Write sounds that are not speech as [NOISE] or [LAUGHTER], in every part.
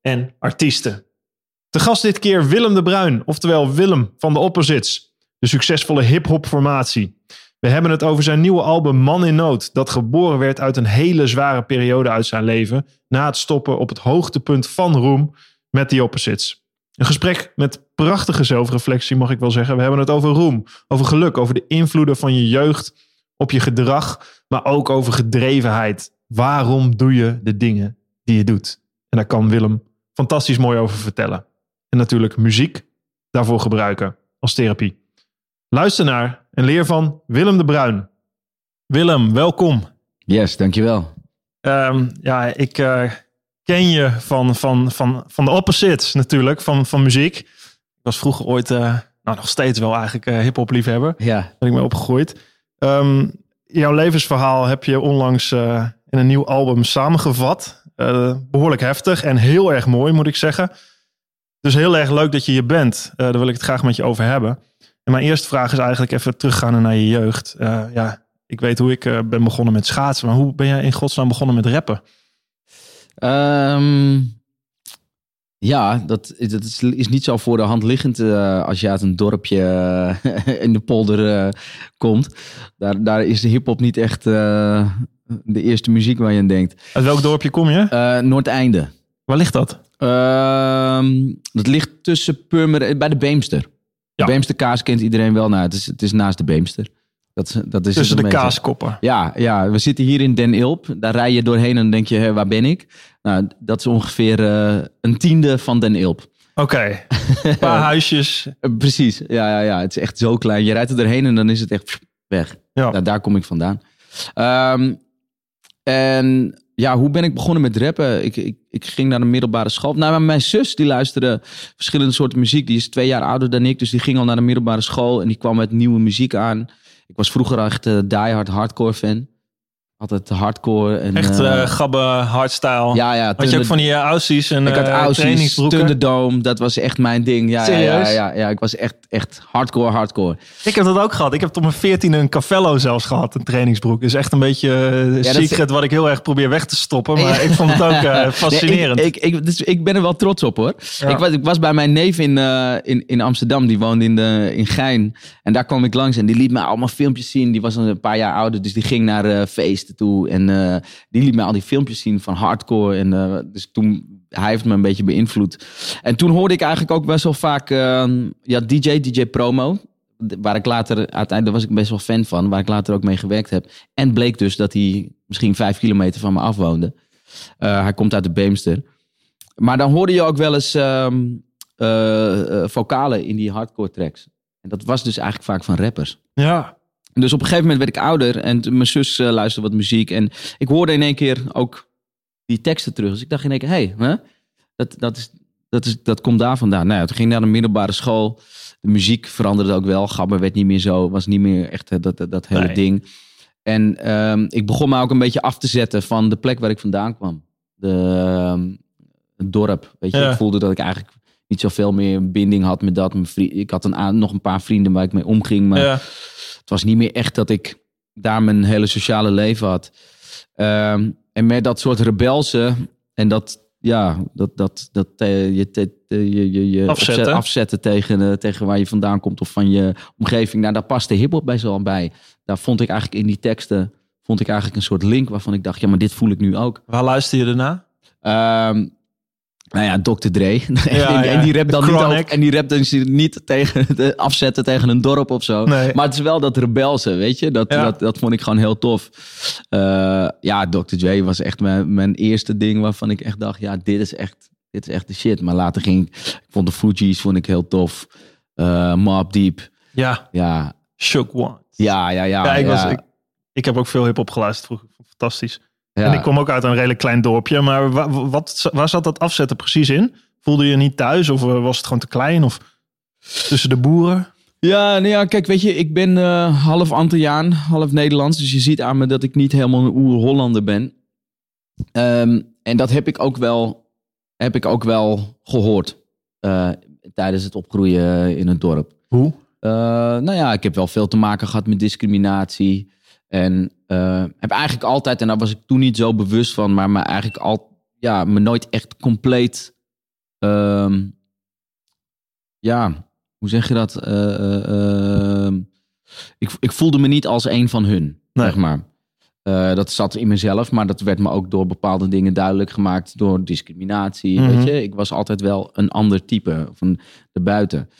en artiesten. De gast dit keer Willem de Bruin, oftewel Willem van de Opposites, de succesvolle hip-hop formatie. We hebben het over zijn nieuwe album Man in Nood, dat geboren werd uit een hele zware periode uit zijn leven, na het stoppen op het hoogtepunt van roem met The Opposites. Een gesprek met prachtige zelfreflectie, mag ik wel zeggen. We hebben het over roem, over geluk, over de invloeden van je jeugd op je gedrag, maar ook over gedrevenheid. Waarom doe je de dingen die je doet? En daar kan Willem fantastisch mooi over vertellen. En natuurlijk muziek daarvoor gebruiken als therapie. Luister naar en leer van Willem de Bruin. Willem, welkom. Yes, dankjewel. Um, ja, ik uh, ken je van, van, van, van de opposites natuurlijk, van, van muziek. Ik was vroeger ooit, uh, nou nog steeds wel eigenlijk uh, hip-hop liefhebber. Ja. Ben ik mee opgegroeid. Um, jouw levensverhaal heb je onlangs in een nieuw album samengevat. Behoorlijk heftig en heel erg mooi, moet ik zeggen. Dus heel erg leuk dat je hier bent. daar wil ik het graag met je over hebben. En mijn eerste vraag is eigenlijk even teruggaan naar je jeugd. Uh, ja, ik weet hoe ik ben begonnen met schaatsen, maar hoe ben jij in godsnaam begonnen met rappen? Um, ja, dat, dat is, is, niet zo voor de hand liggend uh, als je uit een dorpje [LAUGHS] in de polder komt. Daar, daar is de hip-hop niet echt de eerste muziek waar je aan denkt. Uit welk dorpje kom je? Noordeinde. Waar ligt dat? Ehm, dat ligt tussen Purmer bij de Beemster. De Beemster kaas kent iedereen wel. Nou, het is, het is naast de Beemster. Dat, dat is Tussen de kaaskoppen. Ja, ja, we zitten hier in Den Ilp. Daar rij je doorheen en dan denk je, hé, waar ben ik? Nou, dat is ongeveer uh, een tiende van Den Ilp. Oké, okay. [LAUGHS] een paar huisjes. Precies, ja, ja, ja. Het is echt zo klein. Je rijdt er doorheen en dan is het echt weg. Ja. Nou, daar kom ik vandaan. Um, en ja, hoe ben ik begonnen met rappen? Ik, ik, ik ging naar een middelbare school. Nou, mijn zus die luisterde verschillende soorten muziek. Die is twee jaar ouder dan ik, dus die ging al naar de middelbare school en die kwam met nieuwe muziek aan. Ik was vroeger echt uh, diehard hardcore fan. Altijd hardcore. En, Echt uh, gabbe hardstyle. Ja, ja. Had je ook van die uh, Aussies en Ik had Aussies, Thunderdome. Dat was echt mijn ding. Ja, Serieus? Ja, ja, ja, ja, ik was echt, echt hardcore, hardcore. Ik heb dat ook gehad. Ik heb tot mijn veertiende een Cavello zelfs gehad, een trainingsbroek. Dus echt een beetje uh, ja, secret is... wat ik heel erg probeer weg te stoppen. Maar ik vond het ook uh, fascinerend. [LAUGHS] Nee, ik, ik, ik, dus ik ben er wel trots op hoor. Ja. Ik, was, ik was bij mijn neef in, uh, in, in Amsterdam. Die woonde in, de, in Gein. En daar kwam ik langs en die liet me allemaal filmpjes zien. Die was een paar jaar ouder, dus die ging naar toe. En die liet me al die filmpjes zien van hardcore. En uh, dus toen, hij heeft me een beetje beïnvloed. En toen hoorde ik eigenlijk ook best wel vaak, uh, ja, DJ, DJ Promo. Waar ik later, uiteindelijk was ik best wel fan van, waar ik later ook mee gewerkt heb. En bleek dus dat hij misschien vijf kilometer van me af woonde. Uh, hij komt uit de Beemster. Maar dan hoorde je ook wel eens um, vocalen in die hardcore tracks. En dat was dus eigenlijk vaak van rappers. Ja. Dus op een gegeven moment werd ik ouder en mijn zus uh, luisterde wat muziek. En ik hoorde in één keer ook die teksten terug. Dus ik dacht in één keer, hé, hey, dat, dat, is, dat, is, dat komt daar vandaan. Nou ja, toen ging ik naar de middelbare school. De muziek veranderde ook wel. Gabber werd niet meer zo, was niet meer echt dat, dat, dat hele nee. ding. En um, ik begon me ook een beetje af te zetten van de plek waar ik vandaan kwam. De, um, het dorp. Weet je, ja. ik voelde dat ik eigenlijk niet zoveel meer binding had met dat. Mijn vriend, ik had een, nog een paar vrienden waar ik mee omging, maar... Ja het was niet meer echt dat ik daar mijn hele sociale leven had. Um, en met dat soort rebelse en dat, ja, dat, dat, dat uh, je, te, je, je, je afzetten, opzet, afzetten tegen, uh, tegen waar je vandaan komt of van je omgeving. Nou, daar paste hip-hop best wel bij. Daar vond ik eigenlijk in die teksten vond ik eigenlijk een soort link waarvan ik dacht, ja, maar dit voel ik nu ook. Waar luister je ernaar? Um, nou ja, Dr. Dre. [LAUGHS] Ja, en, die rapt dan niet op, en die rapt dan niet tegen [LAUGHS] de afzetten tegen een dorp of zo. Nee. Maar het is wel dat rebelse, weet je. Dat, ja. dat, dat vond ik gewoon heel tof. Uh, ja, Dr. Dre was echt mijn, mijn eerste ding waarvan ik echt dacht, ja, dit is echt, dit is echt de shit. Maar later ging ik, vond de Fugees vond ik heel tof. Uh, Mob Deep. Ja. Ja. Shook One. Ja, ja, ja. ja, ik, ja. Was, ik, ik heb ook veel hip-hop geluisterd vroeger. Fantastisch. Ja. En ik kom ook uit een redelijk klein dorpje. Maar wat, wat, waar zat dat afzetten precies in? Voelde je je niet thuis of eh, was het gewoon te klein? Of tussen de boeren? Ja, nou ja, kijk, weet je, ik ben eh, half Antilliaan, half Nederlands. Dus je ziet aan me dat ik niet helemaal een oer-Hollander ben. Ehm, en dat heb ik ook wel, heb ik ook wel gehoord eh, tijdens het opgroeien in het dorp. Hoe? Eh, nou ja, ik heb wel veel te maken gehad met discriminatie. En eh, heb eigenlijk altijd, en daar was ik toen niet zo bewust van, maar me eigenlijk al, ja, me nooit echt compleet, ehm, ja, hoe zeg je dat? Eh, eh, ehm, ik, ik voelde me niet als een van hun, Nee. zeg maar. Eh, dat zat in mezelf, maar dat werd me ook door bepaalde dingen duidelijk gemaakt. Door discriminatie, Mhm. weet je. Ik was altijd wel een ander type van de buiten.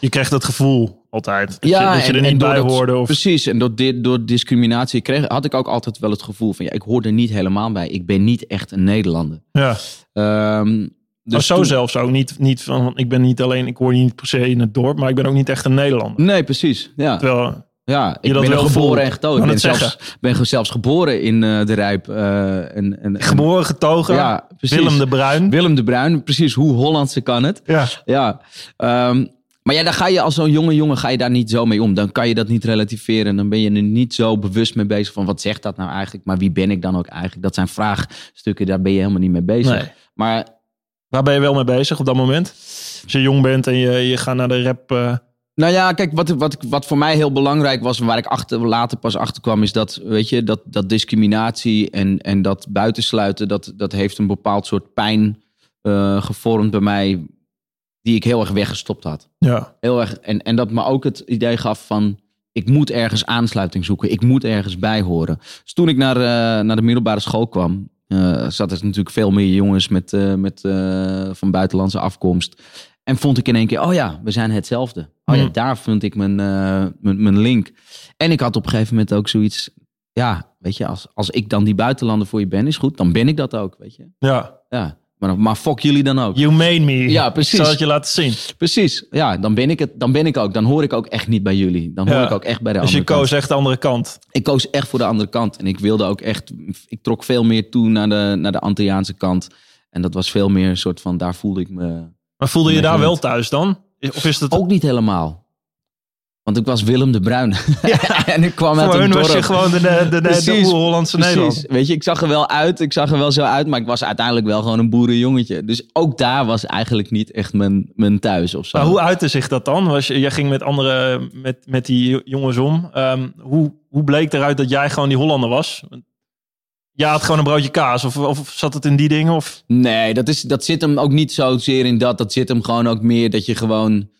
Je kreeg dat gevoel altijd. Dat je, dat je er niet bij hoorde. Of... Precies, en door, dit, door discriminatie kreeg, had ik ook altijd wel het gevoel van... ja, ik hoor er niet helemaal bij. Ik ben niet echt een Nederlander. Ja. Ehm, Dus zo toen- zelfs ook niet, niet van, ik ben niet alleen, ik hoor niet per se in het dorp, maar ik ben ook niet echt een Nederlander. Nee, precies. Ja, Terwijl, ja ik ben wel geboren en getogen. Ik ben zelfs, ben zelfs geboren in eh, de Rijp. eh, en, en, en- geboren getogen, Ja, precies. Willem de Bruin. Willem de Bruin, precies. Hoe Hollandse kan het? Ja. Ja, ehm, maar ja, dan ga je als zo'n jonge jongen ga je daar niet zo mee om. Dan kan je dat niet relativeren. Dan ben je er niet zo bewust mee bezig van wat zegt dat nou eigenlijk? Maar wie ben ik dan ook eigenlijk? Dat zijn vraagstukken, daar ben je helemaal niet mee bezig. Nee. Maar Waar ben je wel mee bezig op dat moment? Als je jong bent en je, je gaat naar de rap. eh, nou ja, kijk, wat, wat, wat voor mij heel belangrijk was, en waar ik achter, later pas achter kwam, is dat, weet je, dat, dat discriminatie en, en dat buitensluiten, dat, dat heeft een bepaald soort pijn eh, gevormd bij mij, die ik heel erg weggestopt had. ja. Heel erg. En, en dat me ook het idee gaf van. Ik moet ergens aansluiting zoeken. Ik moet ergens bij horen. Dus toen ik naar, eh, naar de middelbare school kwam. eh zat er natuurlijk veel meer jongens met, met, van buitenlandse afkomst. En vond ik in één keer, oh ja, we zijn hetzelfde. Oh ja, Hmm. daar vond ik mijn, eh, mijn, mijn link. En ik had op een gegeven moment ook zoiets. Ja, weet je, als, als ik dan die buitenlander voor je ben, is goed. Dan ben ik dat ook, weet je. ja. Ja, maar, maar fok jullie dan ook. You made me. Ja, precies. Zal het je laten zien. Precies, ja, dan ben ik het. Dan ben ik ook. Dan hoor ik ook echt niet bij jullie. Dan hoor Ja. ik ook echt bij de Dus je andere koos kant. echt de andere kant. Ik koos echt voor de andere kant. En ik wilde ook echt. Ik trok veel meer toe naar de, naar de Antilliaanse kant. En dat was veel meer een soort van. Daar voelde ik me Maar voelde je daar wel thuis dan? Of is het ook niet helemaal. Want ik was Willem de Bruin. [LAUGHS] en ik kwam uit voor een hun dorp. was je gewoon de, de, de, de, Precies, Hollandse Precies. Nederland? Weet je, ik zag er wel uit. Ik zag er wel zo uit. Maar ik was uiteindelijk wel gewoon een boerenjongetje. Dus ook daar was eigenlijk niet echt mijn, mijn thuis of zo. Maar hoe uitte zich dat dan? Was je, jij ging met andere, met, met die jongens om. Ehm, hoe, hoe bleek eruit dat jij gewoon die Hollander was? Jij had gewoon een broodje kaas. Of, of zat het in die dingen? Of, Nee, dat, is, dat zit hem ook niet zozeer in dat. Dat zit hem gewoon ook meer dat je gewoon.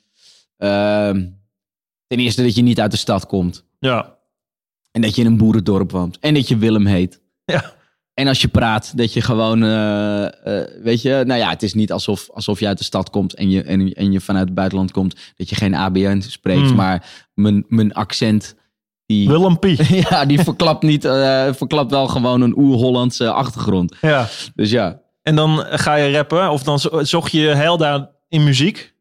ehm, ten eerste dat je niet uit de stad komt. ja. En dat je in een boerendorp woont. En dat je Willem heet. Ja. En als je praat, dat je gewoon. eh, eh, weet je, nou ja, het is niet alsof, alsof je uit de stad komt en je, en, en je vanuit het buitenland komt. Dat je geen ABN spreekt. Hmm. Maar mijn, mijn accent. Die, Willem Pie. [LAUGHS] ja, die verklapt, niet, eh, verklapt wel gewoon een oer-Hollandse achtergrond. Ja. Dus ja. En dan ga je rappen. Of dan zo- zocht je heil daar in muziek.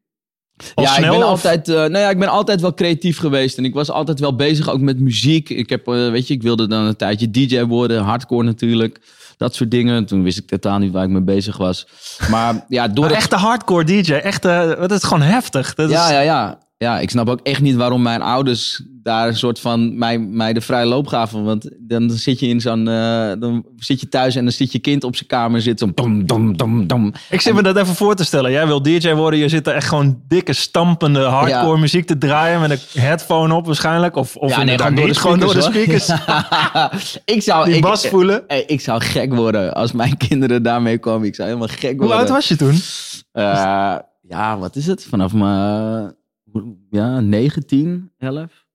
Al ja, snel? ik ben, of- altijd, eh, nou ja, ik ben altijd wel creatief geweest. En ik was altijd wel bezig ook met muziek. Ik, heb, eh, weet je, ik wilde dan een tijdje DJ worden. Hardcore natuurlijk. Dat soort dingen. Toen wist ik totaal niet waar ik mee bezig was. Maar ja, door Maar echte hardcore DJ. Echt, eh, dat is gewoon heftig. Dat ja, is, ja, ja. Ja, ik snap ook echt niet waarom mijn ouders daar een soort van mij, mij de vrije loop gaven. Want dan zit je in zo'n, eh, dan zit je thuis en dan zit je kind op zijn kamer zit zo'n dom, dom, dom, dom. Ik zit me dat even voor te stellen. Jij wil DJ worden. Je zit er echt gewoon dikke stampende hardcore Ja. muziek te draaien. Met een headphone op waarschijnlijk. Of, of Ja, nee, gewoon door de niet. Gewoon door de speakers, speakers. [LAUGHS] ik zou, Die ik, bas voelen. Hey, ik zou gek worden als mijn [LAUGHS] kinderen daarmee komen. Ik zou helemaal gek worden. Hoe oud was je toen? Eh, ja, wat is het? Vanaf mijn ja, 19, 11?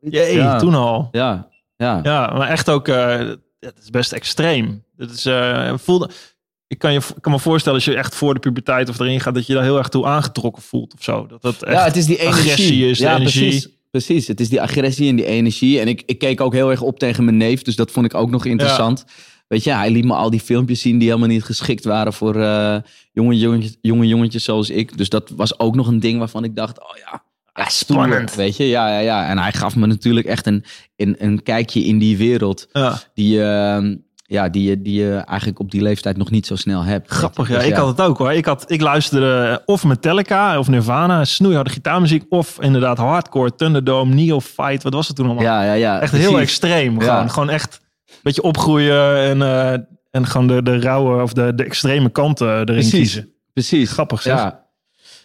Jee, ja. toen al. Ja, ja. Ja, maar echt ook, eh het is best extreem. Dat is, eh, voelde, ik kan, je, kan me voorstellen als je echt voor de puberteit of erin gaat, dat je daar heel erg toe aangetrokken voelt of zo. Dat dat echt ja, het is die energie. agressie is, ja, energie. Precies, precies, het is die agressie en die energie. En ik, ik keek ook heel erg op tegen mijn neef, dus dat vond ik ook nog interessant. Weet je, hij liet me al die filmpjes zien die helemaal niet geschikt waren voor eh, jonge, jongetjes, jonge jongetjes zoals ik. Dus dat was ook nog een ding waarvan ik dacht, oh ja, ja, stoer, spannend. Weet je, ja, ja, ja. En hij gaf me natuurlijk echt een, een, een kijkje in die wereld. Ja. Die, ehm, ja, die, je- die je eigenlijk op die leeftijd nog niet zo snel hebt. Grappig, ja. Dus Ik had het ook hoor. Ik, had, ik luisterde eh, of Metallica of Nirvana, snoeiharde gitaarmuziek. Of inderdaad hardcore, Thunderdome, Neophyte. Wat was het toen allemaal? Ja, ja, ja. echt heel extreem. Ja. Gewoon, gewoon echt beetje opgroeien en, eh, en gewoon de, de rauwe of de, de extreme kanten erin Precies. kiezen. Precies. Grappig zeg. Ja.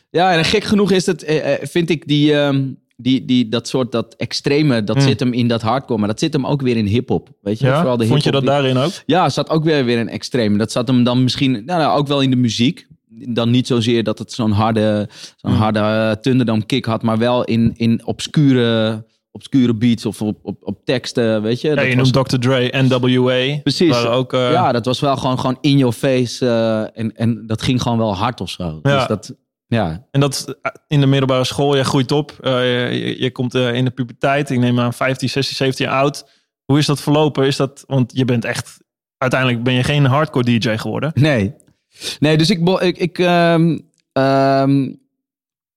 ja, en gek genoeg is het, eh, eh, vind ik die, ehm, die, die, dat soort, dat extreme, dat Mm. zit hem in dat hardcore. Maar dat zit hem ook weer in hip-hop. Weet je, Ja? vooral de Vond je dat daarin ook? Ja, zat ook weer, weer een extreme. Dat zat hem dan misschien, nou, nou, ook wel in de muziek. Dan niet zozeer dat het zo'n harde, zo'n Mm. harde Thunderdome kick had, maar wel in, in obscure, obscure beats of op, op, op teksten, weet je. Ja, Dat je was- noemt Dr. Dre, NWA. Precies. Ook, eh, ja, dat was wel gewoon, gewoon in your face. eh, en, en dat ging gewoon wel hard of zo. Ja. Dus dat, ja, En dat eh, in de middelbare school, je groeit op. je, je komt in de puberteit. Ik neem aan 15, 16, 17 jaar oud. Hoe is dat verlopen? Is dat, want je bent echt... Uiteindelijk ben je geen hardcore DJ geworden. Nee. Nee, dus ik, ik, ik, ehm, ehm,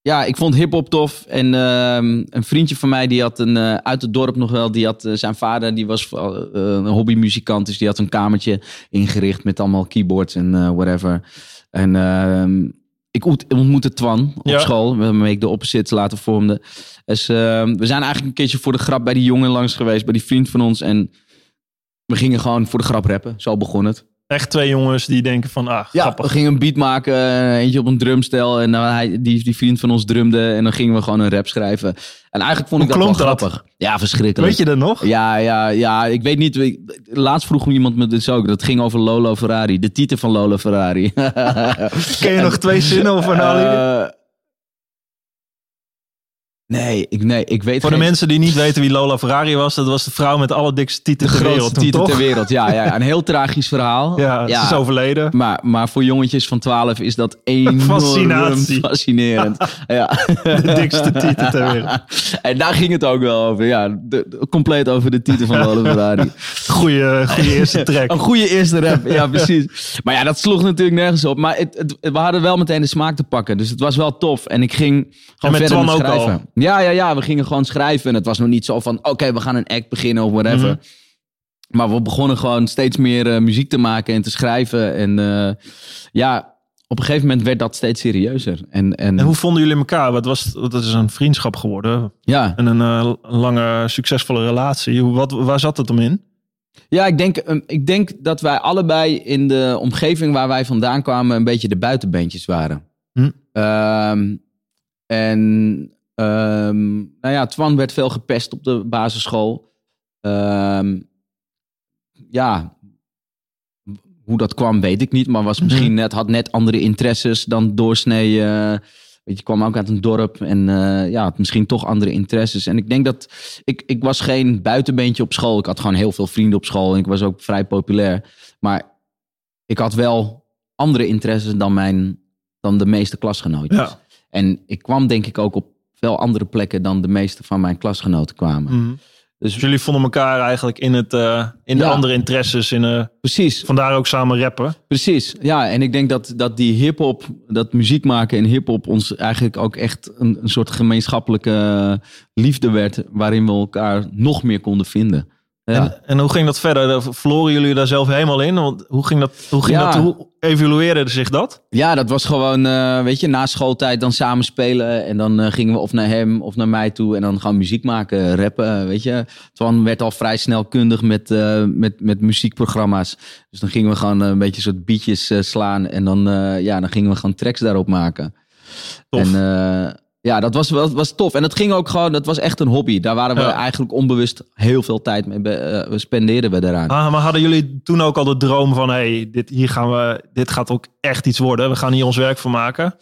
ja, ik vond hip-hop tof. En ehm, een vriendje van mij, die had een, eh, uit het dorp nog wel, die had eh, zijn vader, die was eh, een hobbymuzikant. Dus die had een kamertje ingericht met allemaal keyboards en whatever. En ehm, ik ont- ontmoette Twan op Ja. school, waarmee ik de opposites later vormde. Dus ehm, we zijn eigenlijk een keertje voor de grap bij die jongen langs geweest, bij die vriend van ons. En we gingen gewoon voor de grap rappen. Zo begon het. Echt twee jongens die denken van, ah, Ja, grappig. we gingen een beat maken, eh, eentje op een drumstel. En dan hij, die, die vriend van ons drumde. En dan gingen we gewoon een rap schrijven. En eigenlijk vond ik Hoe dat wel dat? grappig. Ja, verschrikkelijk. Weet je dat nog? Ja, ja, ja, ik weet niet. ik- Laatst vroeg iemand me dus ook. Dat ging over Lolo Ferrari. De titel van Lolo Ferrari. [LAUGHS] Ken je nog twee zinnen of een Eh, Nee, ik, nee, ik weet Voor de mensen die niet weten wie Lola Ferrari was, dat was de vrouw met alle dikste tieten de ter wereld. titel ter wereld. Ja, ja, een heel tragisch verhaal. Ja, ze is overleden. Maar, maar voor jongetjes van 12 is dat [LAUGHS] enorm Fascinatie. fascinerend. [LAUGHS] Ja. De dikste titel ter wereld. [LAUGHS] En daar ging het ook wel over. Ja, de, de- compleet over de titel van Lola Ferrari. Goeie, goeie eerste track. Een goede eerste rap, ja precies. Maar ja, dat sloeg natuurlijk nergens op. Maar het, het- we hadden wel meteen de smaak te pakken. Dus het was wel tof. En ik ging gewoon met verder Twan met ook schrijven. al? Ja, ja, ja, we gingen gewoon schrijven. En het was nog niet zo van, oké, we gaan een act beginnen of whatever. Mhm. Maar we begonnen gewoon steeds meer eh, muziek te maken en te schrijven. En eh, ja, op een gegeven moment werd dat steeds serieuzer. En, en, En hoe vonden jullie elkaar? Wat was, dat is een vriendschap geworden. ja. En een eh, lange, succesvolle relatie. Hoe, wat, waar zat het om in? Ja, ik denk, um, ik denk dat wij allebei in de omgeving waar wij vandaan kwamen een beetje de buitenbeentjes waren. Hm. Ehm, en ehm, nou ja, Twan werd veel gepest op de basisschool. Ehm, ja, hoe dat kwam weet ik niet, maar was misschien net, had net andere interesses dan doorsnee. weet je, kwam ook uit een dorp en eh, ja, had misschien toch andere interesses. En ik denk dat ik, ik was geen buitenbeentje op school. Ik had gewoon heel veel vrienden op school en ik was ook vrij populair. Maar ik had wel andere interesses dan, mijn, dan de meeste klasgenootjes. Ja. En ik kwam denk ik ook op veel andere plekken dan de meeste van mijn klasgenoten kwamen. Mhm. Dus Dus jullie vonden elkaar eigenlijk in, het, eh, in de Ja. andere interesses. In, eh, precies, vandaar ook samen rappen. precies. Ja, en ik denk dat, dat die hip-hop, dat muziek maken en hip-hop ons eigenlijk ook echt een, een soort gemeenschappelijke liefde werd. Waarin we elkaar nog meer konden vinden. Ja. En, en hoe ging dat verder? Verloren jullie daar zelf helemaal in? Want hoe ging dat? Hoe, ging Ja. dat, hoe evalueerde zich dat? Ja, dat was gewoon, eh, weet je, na schooltijd dan samen spelen. En dan eh, gingen we of naar hem of naar mij toe. En dan gewoon muziek maken, rappen, eh, weet je. Twan werd al vrij snel kundig met, met, met muziekprogramma's. Dus dan gingen we gewoon een beetje soort beatjes slaan. En dan, ja, dan gingen we gewoon tracks daarop maken. Tof. En ja, dat was, was, was tof. En dat ging ook gewoon, dat was echt een hobby. Daar waren we Ja. eigenlijk onbewust heel veel tijd mee. be- eh, we spendeerden we daaraan. Ah, maar hadden jullie toen ook al de droom van... Hey, dit, hier gaan we, dit gaat ook echt iets worden. We gaan hier ons werk van maken.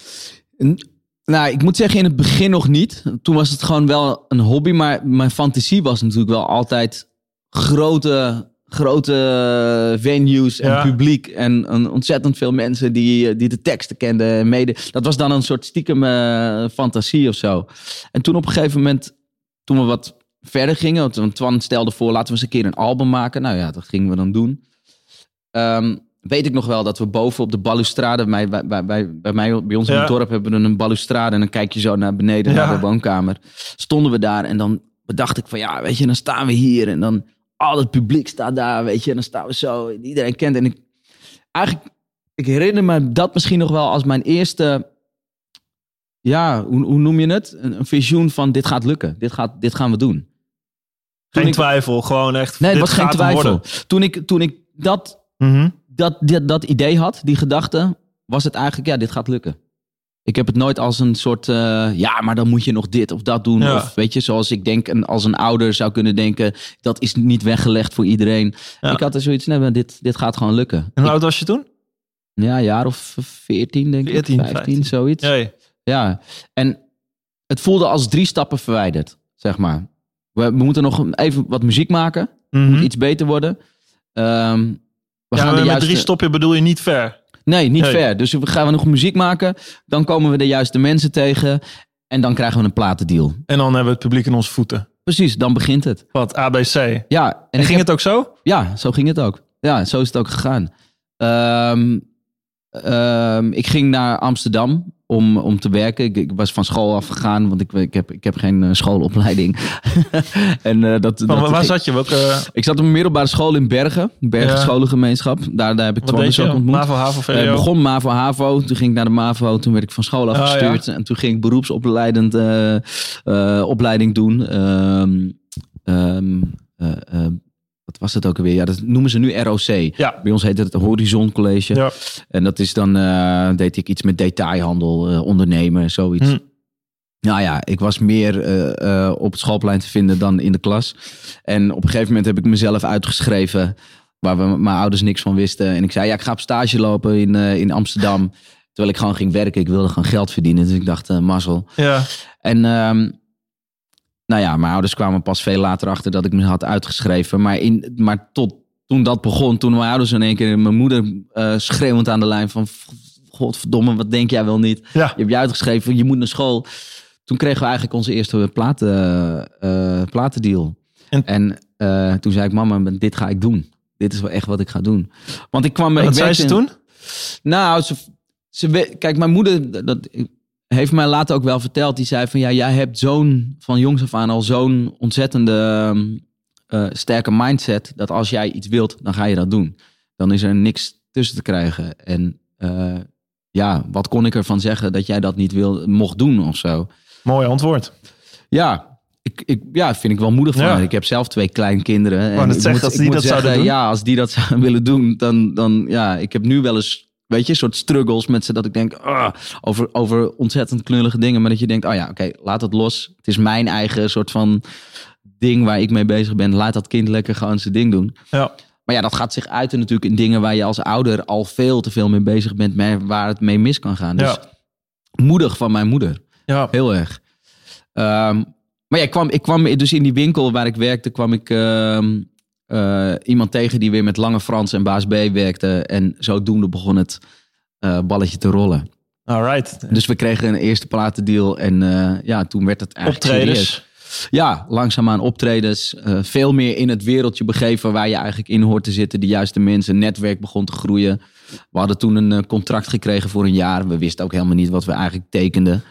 Nou, ik moet zeggen, in het begin nog niet. Toen was het gewoon wel een hobby, maar mijn fantasie was natuurlijk wel altijd grote, grote venues en Ja. publiek en een ontzettend veel mensen die, die de teksten kenden en mede. Dat was dan een soort stiekem eh, fantasie of zo. En toen op een gegeven moment, toen we wat verder gingen, want- Twan stelde voor, laten we eens een keer een album maken. Nou ja, dat gingen we dan doen. Ehm, weet ik nog wel dat we boven op de balustrade, bij, bij, bij, mij, bij ons in het dorp hebben we een balustrade en dan kijk je zo naar beneden Ja. naar de woonkamer. Stonden we daar en dan bedacht ik van ja, weet je, dan staan we hier en dan al het publiek staat daar, weet je. En dan staan we zo, en iedereen kent. En ik, eigenlijk, ik herinner me dat misschien nog wel als mijn eerste, ja, hoe, hoe noem je het? Een, een visioen van dit gaat lukken. Dit, gaat, dit gaan we doen. Toen Geen ik- twijfel, gewoon echt. Nee, het dit was geen twijfel. worden. Toen ik, toen ik dat, Mhm. dat, dat, dat idee had, die gedachte, was het eigenlijk, ja, dit gaat lukken. Ik heb het nooit als een soort, eh, ja, maar dan moet je nog dit of dat doen. Ja. Of weet je, zoals ik denk, een, als een ouder zou kunnen denken, dat is niet weggelegd voor iedereen. Ja. Ik had er zoiets, nee, maar dit, dit gaat gewoon lukken. En hoe oud was je toen? ja, een jaar of 14, denk 14, ik. 15, 15. zoiets. Nee. Ja, en het voelde als drie stappen verwijderd, zeg maar. We, we moeten nog even wat muziek maken. Mhm. Moet iets beter worden. Ehm, we ja, gaan de met juiste... drie stopje bedoel je niet ver. Nee, niet Nee. ver. Dus we gaan we nog muziek maken. Dan komen we de juiste mensen tegen. En dan krijgen we een platendeal. En dan hebben we het publiek in onze voeten. Precies, dan begint het. Wat, ABC. Ja, en, ging heb- het ook zo? Ja, zo ging het ook. Ja, zo is het ook gegaan. Ehm, ehm, ik ging naar Amsterdam om, om te werken. Ik, ik was van school afgegaan, want ik, ik, heb, ik heb geen eh, schoolopleiding. [LAUGHS] en, eh, dat, waar zat je? Welke, Ik zat op een middelbare school in Bergen. Bergen Ja. Scholengemeenschap. Daar, daar heb ik wat Twan dus ook ontmoet. MAVO, HAVO? Eh, begon MAVO, HAVO. Toen ging ik naar de MAVO. Toen werd ik van school afgestuurd. En toen ging ik beroepsopleidend eh, eh, opleiding doen. Ehm, ehm, eh, eh, wat was het ook alweer? Ja, dat noemen ze nu ROC. Ja. Bij ons heet het Horizon College. Ja. En dat is dan, eh, deed ik iets met detailhandel, eh, ondernemen, zoiets. Hm. Nou ja, ik was meer eh, op het schoolplein te vinden dan in de klas. En op een gegeven moment heb ik mezelf uitgeschreven, waar we, mijn ouders niks van wisten. En ik zei, ja, ik ga op stage lopen in, in Amsterdam. Terwijl ik gewoon ging werken. Ik wilde gewoon geld verdienen. Dus ik dacht, mazzel. Ja. En ehm, nou ja, mijn ouders kwamen pas veel later achter dat ik me had uitgeschreven. Maar, in, maar tot toen dat begon, toen mijn ouders in één keer mijn moeder eh, schreeuwend aan de lijn van... Godverdomme, wat denk jij wel niet? Ja. Je hebt je uitgeschreven, je moet naar school. Toen kregen we eigenlijk onze eerste platen, eh, platendeal. En- En, eh, toen zei ik, mama, dit ga ik doen. Dit is wel echt wat ik ga doen. Want ik kwam... En ik wat zei ze in- toen? nou, ze, ze, kijk, mijn moeder dat, heeft mij later ook wel verteld. Die zei van ja, jij hebt zo'n, van jongs af aan al zo'n ontzettende ehm, eh, sterke mindset. Dat als jij iets wilt, dan ga je dat doen. Dan is er niks tussen te krijgen. En eh, ja, wat kon ik ervan zeggen dat jij dat niet wil, mocht doen of zo? Mooi antwoord. Ja, ik, ik, ja, vind ik wel moedig van Ja. Ik heb zelf twee kleinkinderen. En ik zeggen, moet- als die dat zouden zeggen, doen. Ja, als die dat [LAUGHS] zouden willen doen, dan, dan ja, ik heb nu wel eens, weet je, soort struggles met ze. Dat ik denk, ah, over, over ontzettend knullige dingen. Maar dat je denkt, oh ja, oké, laat het los. Het is mijn eigen soort van ding waar ik mee bezig ben. Laat dat kind lekker gewoon zijn ding doen. Ja. Maar ja, dat gaat zich uiten natuurlijk in dingen waar je als ouder al veel te veel mee bezig bent. Maar waar het mee mis kan gaan. Dus Ja. moedig van mijn moeder. Ja. Heel erg. Ehm, maar ja, ik kwam, ik kwam dus in die winkel waar ik werkte, kwam ik ehm, eh, iemand tegen die weer met Lange Frans en Baas B werkte. En zodoende begon het eh, balletje te rollen. All right. Dus we kregen een eerste platendeal en eh, ja, toen werd het eigenlijk serieus. Optredens. Ja, langzaamaan optredens. veel meer in het wereldje begeven waar je eigenlijk in hoort te zitten. De juiste mensen. Netwerk begon te groeien. We hadden toen een contract gekregen voor een jaar. We wisten ook helemaal niet wat we eigenlijk tekenden.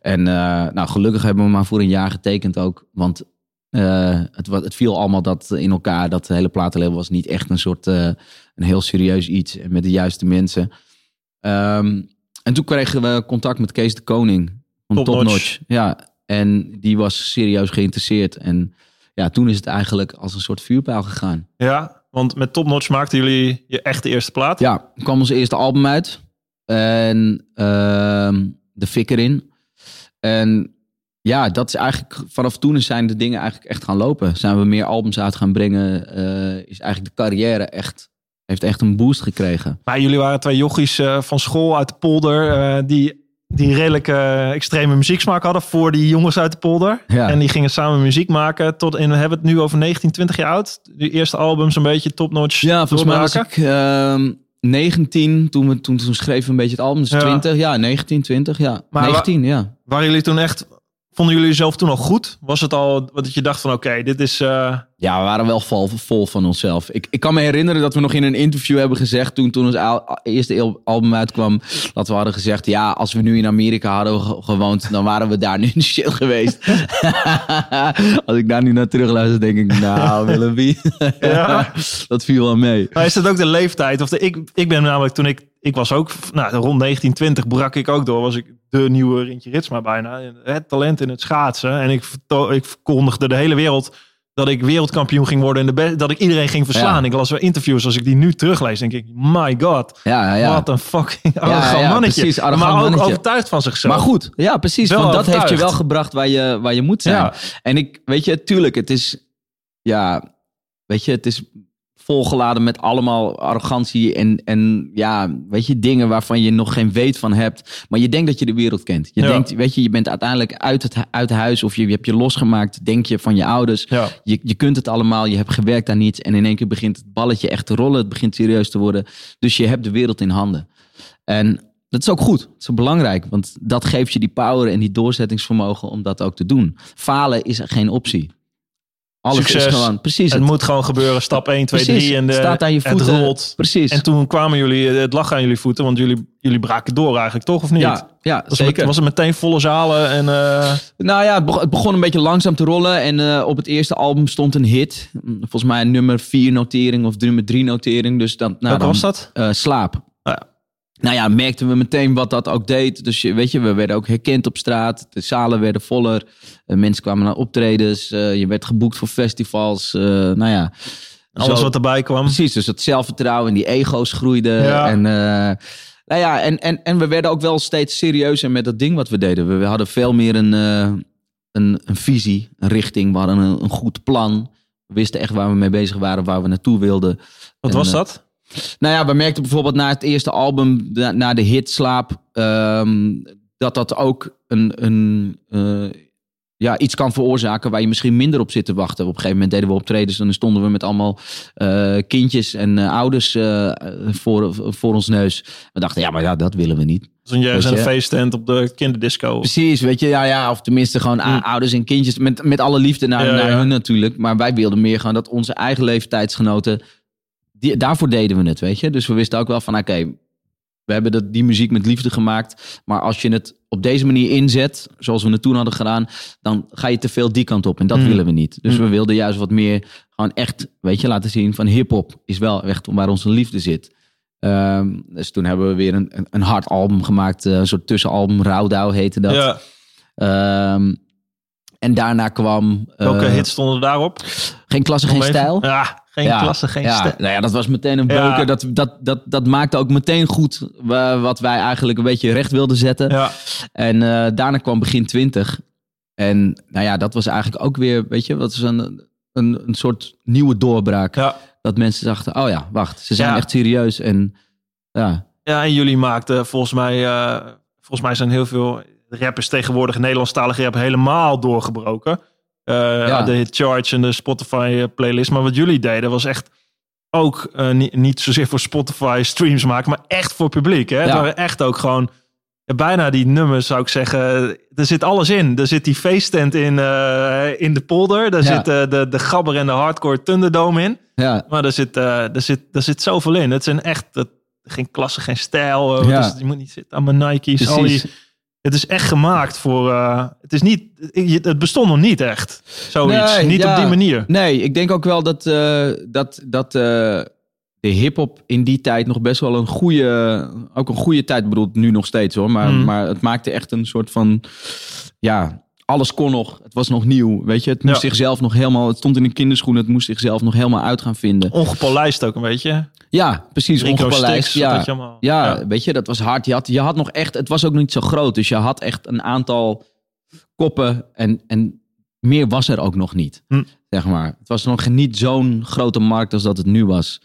En nou, gelukkig hebben we maar voor een jaar getekend ook. Want eh, het, het viel allemaal dat in elkaar. Dat hele platenlabel was niet echt een soort eh, een heel serieus iets. Met de juiste mensen. Ehm, en toen kregen we contact met Kees de Koning van Top Top, Notch. Notch. Ja, en die was serieus geïnteresseerd. En ja, toen is het eigenlijk als een soort vuurpijl gegaan. Ja, want met Top Notch maakten jullie je echte eerste plaat. Ja, kwam ons eerste album uit. En ehm, de fik erin. En ja, dat is eigenlijk vanaf toen zijn de dingen eigenlijk echt gaan lopen. Zijn we meer albums uit gaan brengen. eh, is eigenlijk de carrière echt, heeft echt een boost gekregen. Maar jullie waren twee jochies eh, van school uit de polder. eh, die, die redelijk extreme muzieksmaak hadden voor die jongens uit de polder. Ja. En die gingen samen muziek maken. Tot in, we hebben het nu over 19, 20 jaar oud. Die eerste albums een beetje top notch. Ja, volgens mij was ik ehm 19 toen, we, toen, toen schreven we een beetje het album. Dus Ja. 20, ja, 19, 20, ja. Maar wa- 19, ja. Waren jullie toen echt Vonden jullie jezelf toen al goed? Was het al dat je dacht van oké, dit is... eh, Ja, we waren wel vol, vol van onszelf. Ik, ik kan me herinneren dat we nog in een interview hebben gezegd... toen, toen ons al- eerste al- album uitkwam... dat we hadden gezegd... ja, als we nu in Amerika hadden ge- gewoond... dan waren we daar nu in de shit geweest. [LAUGHS] als ik daar nu naar terugluister, denk ik... nou, Willoughby, [LAUGHS] Ja. [LAUGHS] dat viel wel mee. Maar is dat ook de leeftijd? Of de, ik, ik ben namelijk toen ik, ik was ook, nou, rond 1920 brak ik ook door. Was ik de nieuwe Rintje Ritsma bijna. Het talent in het schaatsen. En ik, ik verkondigde de hele wereld dat ik wereldkampioen ging worden. En de dat ik iedereen ging verslaan. Ja. Ik las wel interviews, als ik die nu teruglees, denk ik, my god. Ja, ja, ja. Wat een fucking arrogant ja, mannetje. precies, arrogant maar ook mannetje. overtuigd van zichzelf. Maar goed, ja, precies. Wel want dat heeft je wel gebracht waar je, waar je moet zijn. En ik, weet je, tuurlijk, het is, ja, weet je, het is volgeladen met allemaal arrogantie en, en ja, weet je, dingen waarvan je nog geen weet van hebt. Maar je denkt dat je de wereld kent. Je Ja. denkt, weet je, je bent uiteindelijk uit het uit huis of je, je hebt je losgemaakt, denk je, van je ouders. Ja. Je, je kunt het allemaal, je hebt gewerkt aan niets en in één keer begint het balletje echt te rollen. Het begint serieus te worden. Dus je hebt de wereld in handen. En dat is ook goed. Dat is ook belangrijk, want dat geeft je die power en die doorzettingsvermogen om dat ook te doen. Falen is geen optie. Alles Succes. is gewoon, precies. Het het. moet gewoon gebeuren. Stap 1, 2, Precies. 3 en de, Het staat aan je het voeten. rolt. Precies. En toen kwamen jullie, het lag aan jullie voeten, want jullie, jullie braken door eigenlijk, toch? Of niet? ja, ja was, zeker. Het, was het meteen volle zalen en... eh, Nou ja, het begon, het begon een beetje langzaam te rollen. En eh, op het eerste album stond een hit. Volgens mij een nummer 4 notering of nummer 3 notering. Dus dan, nou, dan, was dat? eh, slaap. Nou ja, merkten we meteen wat dat ook deed. Dus je- weet je, we werden ook herkend op straat. De zalen werden voller. Eh, mensen kwamen naar optredens. eh, je werd geboekt voor festivals. eh, nou ja. Alles Zo- wat erbij kwam. Precies, dus het zelfvertrouwen en die ego's groeiden. Ja. En, nou ja, en, en, en we werden ook wel steeds serieuzer met dat ding wat we deden. We, we hadden veel meer een, een, een visie, een richting. We hadden een, een goed plan. We wisten echt waar we mee bezig waren, waar we naartoe wilden. Wat En, was dat? Nou ja, we merkten bijvoorbeeld na het eerste album, na, na de hit Slaap, ehm, dat dat ook een, een, eh, ja, iets kan veroorzaken waar je misschien minder op zit te wachten. Op een gegeven moment deden we optredens en dan stonden we met allemaal eh, kindjes en eh, ouders voor, voor ons neus. We dachten, ja, maar ja, dat willen we niet. Weet in een feesttent op de kinderdisco? Precies, weet je, ja, ja, of tenminste gewoon a- ouders en kindjes met, met alle liefde naar, Ja, naar ja. hun natuurlijk. Maar wij wilden meer gewoon dat onze eigen leeftijdsgenoten, die, daarvoor deden we het, weet je. Dus we wisten ook wel van, oké, we hebben dat, die muziek met liefde gemaakt. Maar als je het op deze manier inzet, zoals we het toen hadden gedaan, dan ga je te veel die kant op. En dat Mm. willen we niet. Dus Mm. we wilden juist wat meer gewoon echt, weet je, laten zien van hip-hop is wel echt waar onze liefde zit. Ehm, dus toen hebben we weer een, een, een hard album gemaakt, eh, een soort tussenalbum, Rauwdouw heette dat. Ja. Ehm, en daarna kwam... Welke hits stonden daarop? Geen klasse, geen stijl. Ja, geen Ja, klasse, geen ja. Nou ja, dat was meteen een Ja. beuker. Dat, dat, dat, dat maakte ook meteen goed wa- wat wij eigenlijk een beetje recht wilden zetten. Ja. En eh, daarna kwam begin 20. En nou ja, dat was eigenlijk ook weer, weet je, wat is een, een, een soort nieuwe doorbraak. Ja. Dat mensen dachten, oh ja, wacht, ze zijn echt serieus. En ja, ja, en jullie maakten volgens mij... eh, volgens mij zijn heel veel rappers tegenwoordig... Nederlandstalige rap helemaal doorgebroken. Eh, De hit Charge en de Spotify eh, playlist. Maar wat jullie deden was echt... Ook eh, niet, niet zozeer voor Spotify streams maken, maar echt voor publiek. Hè? Ja. echt ook gewoon bijna die nummers zou ik zeggen. Er zit alles in. Er zit die feesttent in, in de polder. Daar Ja. zit de, de gabber en de hardcore Thunderdome in. ja, Maar er zit, er zit, er zit zoveel in. Het zijn echt geen klasse, geen stijl. Ja. is- je moet niet zitten aan mijn Nike's. Al precies. die, het is echt gemaakt voor... eh, het, is niet, het bestond nog niet echt. Zoiets. Nee, niet ja. op die manier. Nee, ik denk ook wel dat, eh, dat, dat eh, de hip-hop in die tijd nog best wel een goede, ook een goede tijd, ik bedoel nu nog steeds hoor, maar, Mm. maar het maakte echt een soort van, ja, alles kon nog. Het was nog nieuw, weet je. Het moest Ja. zichzelf nog helemaal, het stond in de kinderschoenen, het moest zichzelf nog helemaal uit gaan vinden. Ongepolijst ook een beetje. Ja, precies, Rico ongepolijst. Sticks, Ja, allemaal. ja, Ja. weet je, dat was hard. Je had, je had nog echt, het was ook niet zo groot, dus je had echt een aantal koppen en, en meer was er ook nog niet. Hm. Zeg maar. Het was nog niet zo'n grote markt als dat het nu was.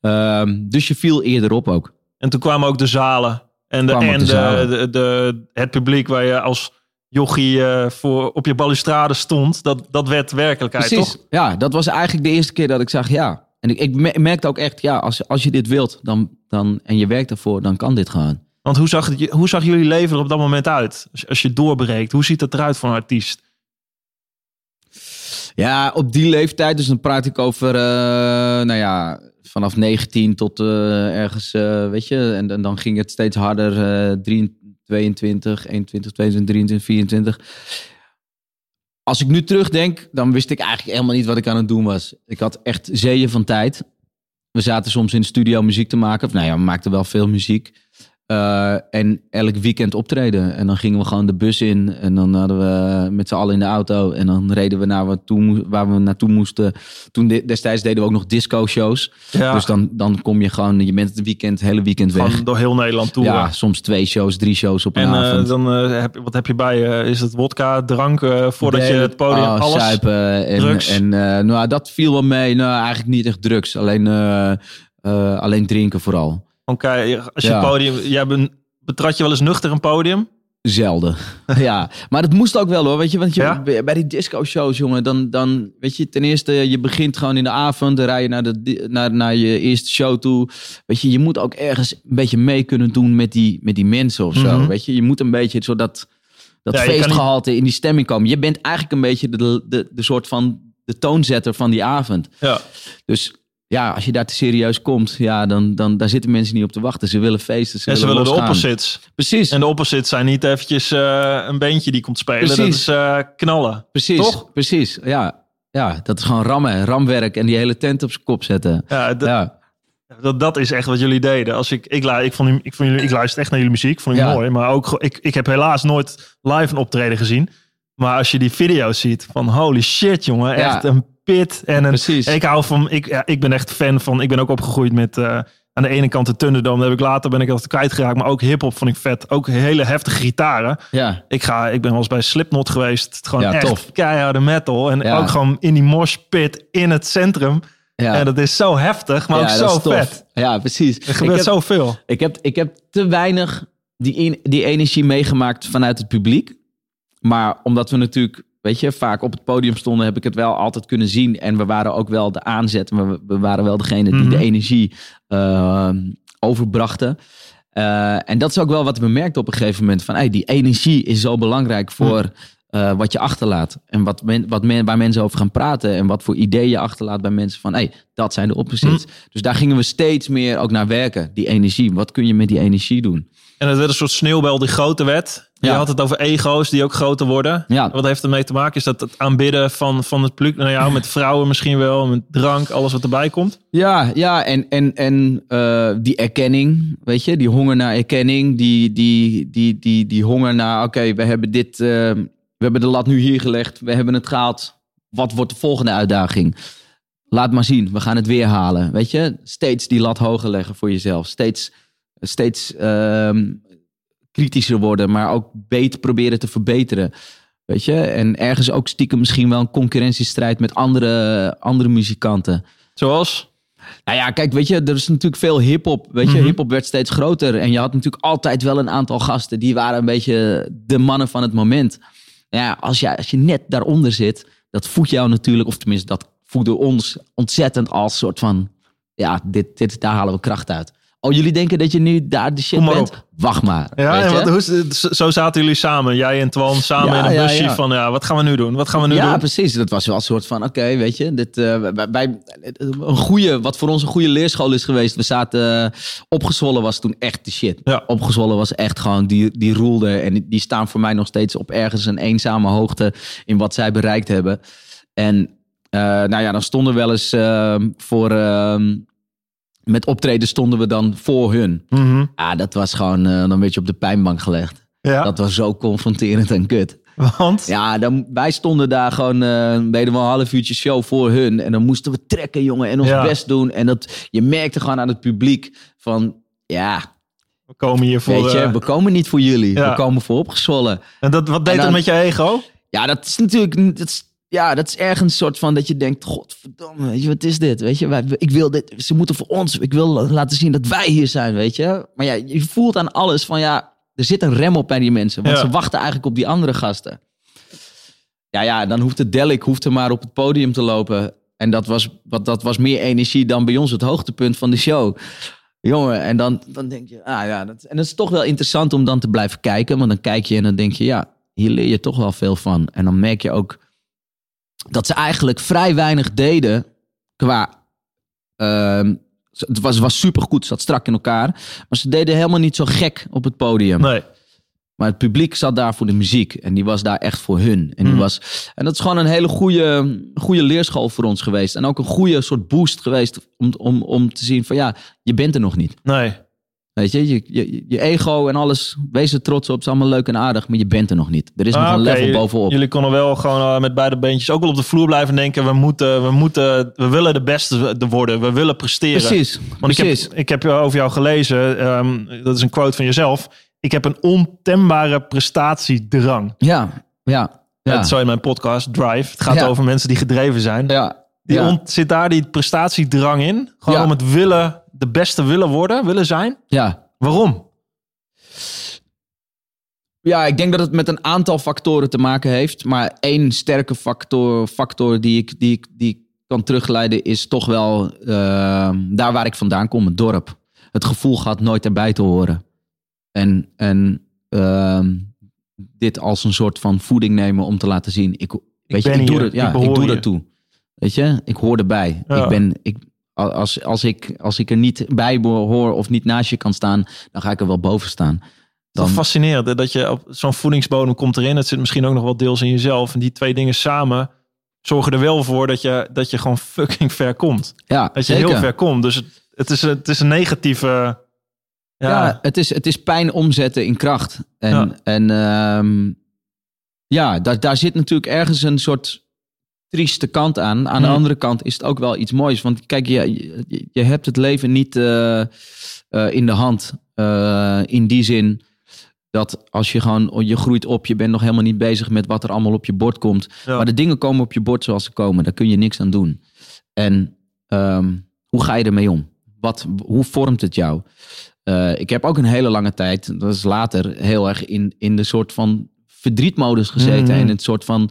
Ehm, dus je viel eerder op ook. En toen kwamen ook de zalen. En, de, en de, de- het publiek waar je als jochie eh, voor, op je balustrade stond. Dat, dat werd werkelijkheid, Precies. toch? Ja, dat was eigenlijk de eerste keer dat ik zag, ja. En ik, ik me- merkte ook echt, ja, als, als je dit wilt dan, dan, en je werkt ervoor, dan kan dit gewoon. Want hoe zag, het, hoe zag jullie leven er op dat moment uit? Als, je- als je doorbreekt, hoe ziet het eruit voor een artiest? Ja, op die leeftijd, dus dan praat ik over, eh, nou ja, vanaf 19 tot eh, ergens, weet je, en, dan- dan ging het steeds harder, eh 23, 22, 21, 22, 23, 24. Als ik nu terugdenk, dan wist ik eigenlijk helemaal niet wat ik aan het doen was. Ik had echt zeeën van tijd. We zaten soms in de studio muziek te maken. Of nou ja, we maakten wel veel muziek. Eh, en elk weekend optreden. En dan gingen we gewoon de bus in. En dan hadden we met z'n allen in de auto. En dan reden we naar waar, toe, waar we naartoe moesten. Toen de- destijds deden we ook nog disco-shows. Ja, Dus dan, dan kom je gewoon, je bent het weekend, het hele weekend weg. gewoon door heel Nederland toe. Ja, soms twee shows, drie shows op een En eh, avond. dan eh, heb, wat heb je bij je? Is het wodka, drank voordat je het podium oh, alles? Suipen en, drugs? En nou, dat viel wel mee. Nou, eigenlijk niet echt drugs. Alleen, alleen drinken vooral. Oké, als je Ja. podium, jij bent, betrad je wel eens nuchter een podium? Zelden. [LAUGHS] ja, maar dat moest ook wel hoor. Weet je, want je, Ja? bij die disco-shows, jongen, dan, dan weet je, ten eerste, je begint gewoon in de avond, dan rij je naar, de, naar, naar je eerste show toe. Weet je, je moet ook ergens een beetje mee kunnen doen met die, met die mensen of zo. Mhm. Weet je, je moet een beetje zo dat, dat Ja, je kan niet- feestgehalte in die stemming komen. Je bent eigenlijk een beetje de, de, de soort van de toonzetter van die avond. Ja. Dus ja, als je daar te serieus komt, ja, dan, dan daar zitten mensen niet op te wachten. Ze willen feesten, ze En ze willen de opposites. Precies. En de opposites zijn niet eventjes eh, een beentje die komt spelen. Dat Precies. is eh, knallen. Precies, Toch? precies. Ja. ja, dat is gewoon rammen, ramwerk en die hele tent op zijn kop zetten. Ja, dat, dat is echt wat jullie deden. Als ik, ik, ik, vond, ik, vond jullie, ik luister echt naar jullie muziek. Vond ik Ja. mooi. Maar ook, ik, ik heb helaas nooit live een optreden gezien. Maar als je die video's ziet van holy shit jongen. Ja. Echt een pit. En een, precies. ik hou van, ik, ja, ik ben echt fan van, ik ben ook opgegroeid met eh, aan de ene kant de Thunderdome. Daar heb ik later ben ik altijd kwijtgeraakt. Maar ook hip-hop vond ik vet. Ook hele heftige gitaren. ja, Ik, ga, ik ben wel eens bij Slipknot geweest. Gewoon Ja, echt tof. keiharde metal. En Ja. ook gewoon in die mosh pit in het centrum. ja. En dat is zo heftig, maar ook dat zo vet. Ja, precies. Er gebeurt ik, heb, zoveel. ik, heb, ik heb te weinig die, en- die energie meegemaakt vanuit het publiek. Maar omdat we natuurlijk, weet je, vaak op het podium stonden, heb ik het wel altijd kunnen zien. En we waren ook wel de aanzet. We, we waren wel degene die Mhm. de energie eh, overbrachten. Eh, en dat is ook wel wat we merkten op een gegeven moment. Van hey, die energie is zo belangrijk voor eh, wat je achterlaat. En wat men, wat men, waar mensen over gaan praten. En wat voor ideeën je achterlaat bij mensen. Van hey, dat zijn de opposites. Dus daar gingen we steeds meer ook naar werken. Die energie. Wat kun je met die energie doen? En het werd een soort sneeuwbel die groter werd. Je Ja. had het over ego's die ook groter worden. Ja. Wat heeft ermee te maken? Is dat het aanbidden van, van het publiek naar jou, met vrouwen misschien wel, met drank, alles wat erbij komt? Ja, ja en, en, en eh, die erkenning, weet je, die honger naar erkenning, die, die, die, die, die honger naar, oké, we hebben dit, eh, we hebben de lat nu hier gelegd, we hebben het gehaald. Wat wordt de volgende uitdaging? Laat maar zien, we gaan het weer halen, weet je. Steeds die lat hoger leggen voor jezelf, steeds, steeds ehm, kritischer worden, maar ook beter proberen te verbeteren. Weet je, en ergens ook stiekem misschien wel een concurrentiestrijd met andere, andere muzikanten. Zoals? Nou ja, kijk, weet je, er is natuurlijk veel hip-hop. Weet je, Mhm. hip-hop werd steeds groter. En je had natuurlijk altijd wel een aantal gasten. Die waren een beetje de mannen van het moment. Ja, als je, als je net daaronder zit, dat voedt jou natuurlijk, of tenminste, dat voedde ons ontzettend als soort van. Ja, dit, dit, daar halen we kracht uit. Oh, jullie denken dat je nu daar de shit Kom maar bent? op. Wacht maar. Ja, en wat, hoe, zo- zaten jullie samen, jij en Twan, samen Ja, in een ja, busje ja. van, ja, wat gaan we nu doen? Wat gaan we nu ja, doen? precies. Dat was wel een soort van, oké, weet je, dit, wij, wij- een goede, wat voor ons een goede leerschool is geweest. We zaten, eh, opgezwollen was toen echt de shit. Ja. Opgezwollen was echt gewoon, die, die roelde. En die- staan voor mij nog steeds op ergens een eenzame hoogte in wat zij bereikt hebben. En eh, nou ja, dan stonden we wel eens voor, met optreden stonden we dan voor hun. Mhm. Ja, dat was gewoon eh, dan een beetje op de pijnbank gelegd. Ja, Dat was zo confronterend en kut. want? Ja, dan, wij stonden daar gewoon, eh deden we een half uurtje show voor hun. En dan moesten we trekken, jongen, en ons Ja. best doen. En dat, je merkte gewoon aan het publiek van, ja, We komen hier voor... weet je, eh, we komen niet voor jullie. ja. We komen voor opgezwollen. en dat, wat deed en dat met je ego? Ja, dat is natuurlijk, dat is, ja, dat is ergens een soort van dat je denkt, godverdomme, weet je, wat is dit? Weet je, wij, ik wil dit, ze moeten voor ons, ik wil laten zien dat wij hier zijn, weet je. Maar ja, je voelt aan alles van, ja, er zit een rem op bij die mensen. Want Ja. ze wachten eigenlijk op die andere gasten. Ja, ja, dan hoeft de Delik hoeft er maar op het podium te lopen. En dat was, wat, dat was meer energie dan bij ons het hoogtepunt van de show. Jongen, en dan, dan denk je, ah ja, dat, en dat is toch wel interessant om dan te blijven kijken. Want dan kijk je en dan denk je, ja, hier leer je toch wel veel van. En dan merk je ook dat ze eigenlijk vrij weinig deden qua. ehm, het was, was supergoed, zat strak in elkaar. Maar ze deden helemaal niet zo gek op het podium. Nee. Maar het publiek zat daar voor de muziek. En die was daar echt voor hun. En, die Mhm. was, en dat is gewoon een hele goede, goede leerschool voor ons geweest. En ook een goede soort boost geweest om, om, om te zien van ja, je bent er nog niet. Nee. Weet je, je, je, je ego en alles, wees er trots op, is allemaal leuk en aardig, maar je bent er nog niet. Er is nog Ah, een level bovenop. Jullie konden wel gewoon eh, met beide beentjes ook wel op de vloer blijven denken. We moeten, we moeten, we willen de beste worden. We willen presteren. Precies, Want precies. ik heb, ik heb over jou gelezen, ehm, dat is een quote van jezelf. Ik heb een ontembare prestatiedrang. Ja, ja, ja. Dat zo in mijn podcast, Drive. Het gaat Ja. over mensen die gedreven zijn. ja, Die ja, zit daar die prestatiedrang in? Gewoon om het willen, de beste willen worden, willen zijn? ja. Waarom? Ja, ik denk dat het met een aantal factoren te maken heeft. Maar één sterke factor, factor die, ik, die, ik, die ik kan terugleiden is toch wel eh, daar waar ik vandaan kom, het dorp. Het gevoel gaat nooit erbij te horen. En, en ehm, dit als een soort van voeding nemen om te laten zien. Ik, weet je, ik doe er, ja, ik doe hier. ertoe. Weet je, ik hoor erbij. Ja. Ik ben, ik, als, als, ik, als ik er niet bij hoor of niet naast je kan staan, dan ga ik er wel boven staan. Toch Dan, fascinerend hè, dat je op zo'n voedingsbodem komt erin. Het zit misschien ook nog wel deels in jezelf. En die twee dingen samen zorgen er wel voor dat je, dat je gewoon fucking ver komt. ja, Dat je zeker. heel ver komt. Dus het, het, is, het is een negatieve... Ja, Ja, het, is, het is pijn omzetten in kracht. En Ja. ja, en, ehm, ja daar, daar zit natuurlijk ergens een soort trieste kant aan. Aan de Hmm. andere kant is het ook wel iets moois. Want kijk, je, je, hebt het leven niet eh, eh, in de hand. eh, in die zin dat als je gewoon, je groeit op, je bent nog helemaal niet bezig met wat er allemaal op je bord komt. Ja. Maar de dingen komen op je bord zoals ze komen. Daar kun je niks aan doen. En ehm, hoe ga je ermee om? Wat, hoe vormt het jou? Ik heb ook een hele lange tijd, dat is later, heel erg in, in de soort van verdrietmodus gezeten. Mhm. En het soort van.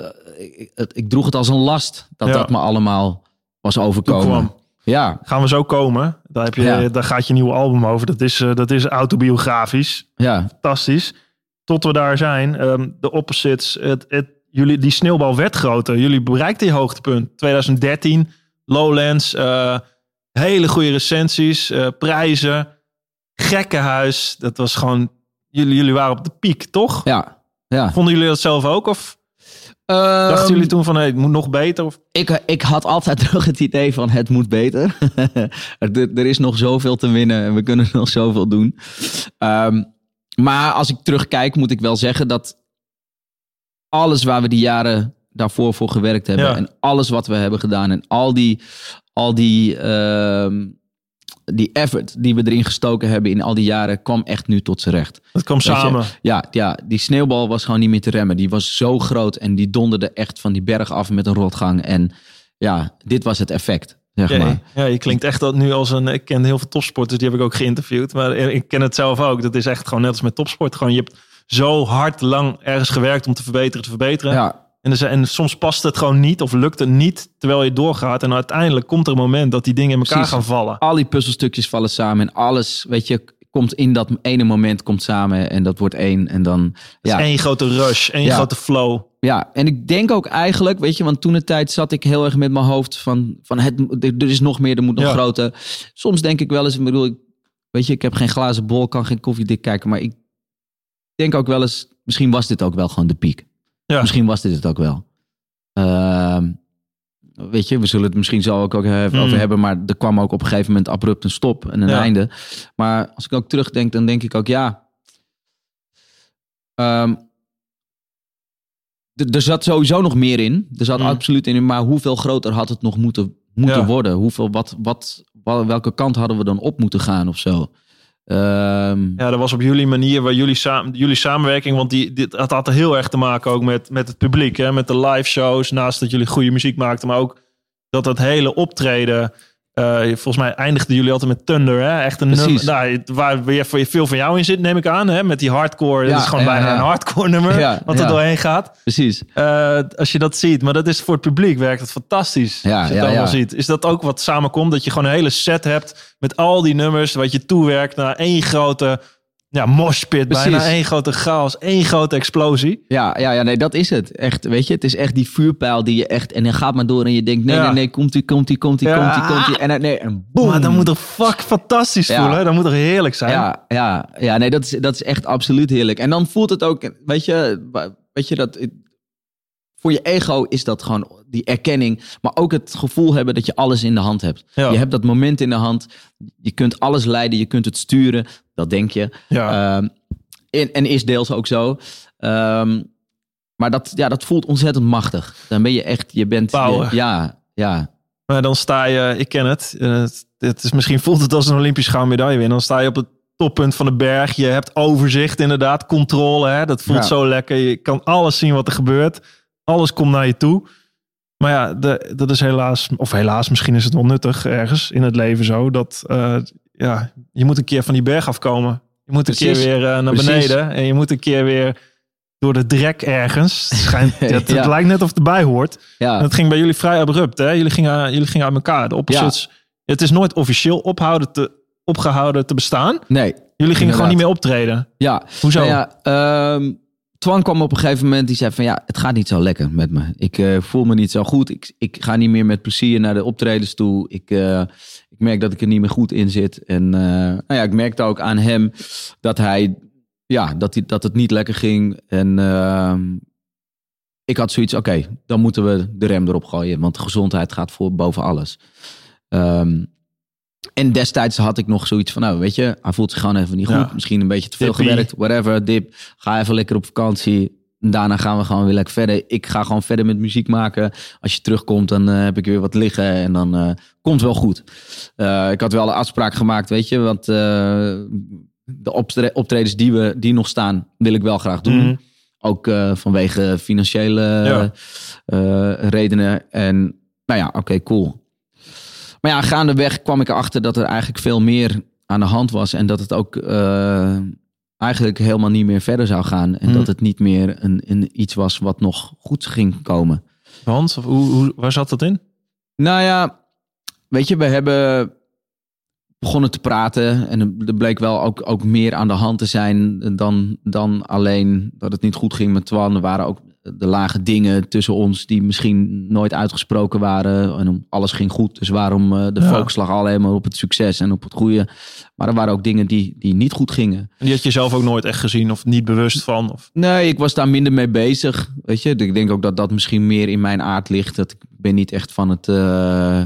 Eh, ik, het- ik droeg het als een last dat Ja. dat me allemaal was overkomen. Ja, Gaan we zo komen. Daar, heb je, Ja. daar gaat je nieuwe album over. Dat is, eh, dat is autobiografisch. ja, Fantastisch. Tot we daar zijn. ehm, de opposites. Het, het, jullie, die sneeuwbal werd groter. Jullie bereikten je hoogtepunt. 2013. Lowlands. eh, hele goede recensies. prijzen. Gekkenhuis. Dat was gewoon... Jullie, jullie waren op de piek, toch? ja, ja. Vonden jullie dat zelf ook? Of dachten Ehm, jullie toen van... Hey, het moet nog beter? Of, ik, ik had altijd [LAUGHS] terug het idee van het moet beter. [LAUGHS] er, er is nog zoveel te winnen en we kunnen [LAUGHS] nog zoveel doen. Ehm, maar als ik terugkijk moet ik wel zeggen dat alles waar we die jaren daarvoor voor gewerkt hebben Ja. en alles wat we hebben gedaan en al die, al die, ehm, die effort die we erin gestoken hebben in al die jaren kwam echt nu tot z'n recht. dat kwam Weet je, samen. Ja, ja, die sneeuwbal was gewoon niet meer te remmen. Die was zo groot en die donderde echt van die berg af met een rotgang. En ja, dit was het effect, zeg Oké. maar. Ja, je klinkt echt dat nu als een. Ik ken heel veel topsporters, die heb ik ook geïnterviewd. Maar ik ken het zelf ook. Dat is echt gewoon net als met topsport. Gewoon, je hebt zo hard lang ergens gewerkt om te verbeteren, te verbeteren. Ja, En, zijn- en soms past het gewoon niet of lukt het niet terwijl je doorgaat. En uiteindelijk komt er een moment dat die dingen in elkaar Precies. gaan vallen. al die puzzelstukjes vallen samen en alles, weet je, komt in dat ene moment komt samen en dat wordt één. En dan, ja. Eén grote rush, één Ja. grote flow. Ja, en ik denk ook eigenlijk, weet je, want toen de tijd zat ik heel erg met mijn hoofd van, van het, er er is nog meer, er moet nog Ja. groter. Soms denk ik wel eens, ik bedoel, ik, weet je, ik heb geen glazen bol, kan geen koffiedik kijken, maar ik denk ook wel eens, misschien was dit ook wel gewoon de piek. Ja. Misschien was dit het ook wel. Ehm, weet je, we zullen het misschien zo ook, ook even Hmm. over hebben, maar er kwam ook op een gegeven moment abrupt een stop en een Ja. einde. Maar als ik ook terugdenk, dan denk ik ook, ja. ehm, er- zat sowieso nog meer in. Er zat Mm. absoluut in. Maar hoeveel groter had het nog moeten, moeten Ja. worden? Hoeveel, wat, wat, wel- welke kant hadden we dan op moeten gaan of zo? Ehm, Ja, dat was op jullie manier, waar jullie, samen, jullie samenwerking, want die, dit had er heel erg te maken ook met, met het publiek, hè, met de live shows, naast dat jullie goede muziek maakten, maar ook dat dat hele optreden, Eh, volgens mij eindigden jullie altijd met Thunder. Hè? Echt een nummer nou, waar weer veel van jou in zit, neem ik aan. Hè? Met die hardcore. Ja, dat is gewoon ja, bijna ja. een hardcore nummer. Wat er doorheen gaat. Precies. Eh, als je dat ziet. Maar dat is voor het publiek werkt het fantastisch. Ja, als je het allemaal ziet. Is dat ook wat samenkomt? Dat je gewoon een hele set hebt met al die nummers. Wat je toewerkt naar één grote ja, moshpit. Bijna één grote chaos. één grote explosie. Ja, ja, ja, nee, dat is het. Echt, weet je, het is echt die vuurpijl die je echt... En dan gaat maar door en je denkt, nee, Ja. nee, nee, komt ie, komt ie, komt ie, Ja. komt ie, komt ie. En nee, en boem. Maar dan moet er fuck fantastisch Ja. voelen. Dan moet er heerlijk zijn. Ja, ja, ja, nee, dat is, dat is echt absoluut heerlijk. En dan voelt het ook, weet je, weet je dat... Voor je ego is dat gewoon die erkenning, maar ook het gevoel hebben dat je alles in de hand hebt. Je hebt dat moment in de hand, je kunt alles leiden, je kunt het sturen, dat denk je. Ja. Ehm, en, en is deels ook zo. Ehm, maar dat, ja, dat voelt ontzettend machtig. Dan ben je echt, je bent... je- ja, ja, Maar dan sta je, ik ken het. eh, het, het is, misschien voelt het als een Olympisch gouden medaille winnen. Dan sta je op het toppunt van de berg. Je hebt overzicht inderdaad, controle. Hè? Dat voelt Ja. zo lekker. Je kan alles zien wat er gebeurt. Alles komt naar je toe. Maar ja, de, dat is helaas, of helaas, misschien is het wel nuttig ergens in het leven zo. Dat eh, ja, je moet een keer van die berg afkomen. Je moet een Precies. keer weer eh, naar Precies. beneden. En je moet een keer weer door de drek ergens. Het, schijnt, [LAUGHS] het, lijkt net of het erbij hoort. ja. En het ging bij jullie vrij abrupt, hè? Jullie gingen, jullie gingen uit elkaar. De opposites. Het is nooit officieel ophouden te, opgehouden te bestaan. Nee, Jullie gingen gewoon niet meer optreden. ja. Hoezo? Nou ja, ehm, Twan kwam op een gegeven moment, die zei van ja, het gaat niet zo lekker met me. Ik eh, voel me niet zo goed. Ik, ik ga niet meer met plezier naar de optredens toe. Ik, eh, ik merk dat ik er niet meer goed in zit. En eh, nou ja, ik merkte ook aan hem dat hij, ja, dat, hij, dat het niet lekker ging. En ehm, ik had zoiets, oké, dan moeten we de rem erop gooien. Want gezondheid gaat voor boven alles. Ehm, en destijds had ik nog zoiets van, nou weet je, hij voelt zich gewoon even niet goed. Ja. Misschien een beetje te veel Dippie. gewerkt, whatever, dip. Ga even lekker op vakantie. Daarna gaan we gewoon weer lekker verder. Ik ga gewoon verder met muziek maken. Als je terugkomt, dan eh, heb ik weer wat liggen en dan eh, komt het wel goed. Eh, ik had wel een afspraak gemaakt, weet je, want de optre- optredens die, we, die nog staan, wil ik wel graag doen. Mhm. Ook vanwege financiële Ja. redenen. En nou ja, oké, cool. Maar ja, gaandeweg kwam ik erachter dat er eigenlijk veel meer aan de hand was. En dat het ook eigenlijk helemaal niet meer verder zou gaan. En Hmm. dat het niet meer een, een, iets was wat nog goed ging komen. Want, of hoe, hoe, waar zat dat in? Nou ja, weet je, we hebben begonnen te praten. En er- er bleek wel ook, ook meer aan de hand te zijn dan, dan alleen dat het niet goed ging met Twan. Er waren ook de lage dingen tussen ons die misschien nooit uitgesproken waren. En alles ging goed, dus waarom eh, de Ja. focus lag alleen maar op het succes en op het goede. Maar er waren ook dingen die, die niet goed gingen. En die had je zelf ook nooit echt gezien of niet bewust van? Of, Nee, ik was daar minder mee bezig. Weet je, ik denk ook dat dat misschien meer in mijn aard ligt. Dat ik ben niet echt van het eh,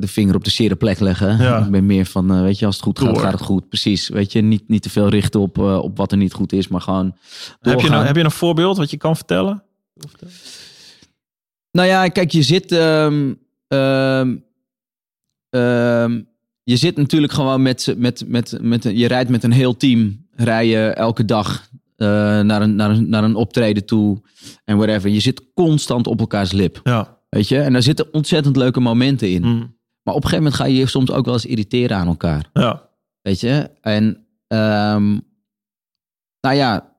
de vinger op de zere plek leggen. Ja. Ik ben meer van, eh, weet je, als het goed gaat, Door. gaat het goed. Precies. Weet je, niet, niet te veel richten op, eh, op wat er niet goed is, maar gewoon. heb, je nou, heb je een voorbeeld wat je kan vertellen? Nou ja, kijk, je zit. ehm, ehm, ehm, je zit natuurlijk gewoon met, met, met, met. Je rijdt met een heel team. Rij je elke dag eh, naar, een, naar, een, naar een optreden toe. En whatever. Je zit constant op elkaars lip. Ja. Weet je? En daar zitten ontzettend leuke momenten in. Mm. Maar op een gegeven moment ga je je soms ook wel eens irriteren aan elkaar. Ja. Weet je? En. ehm, nou ja,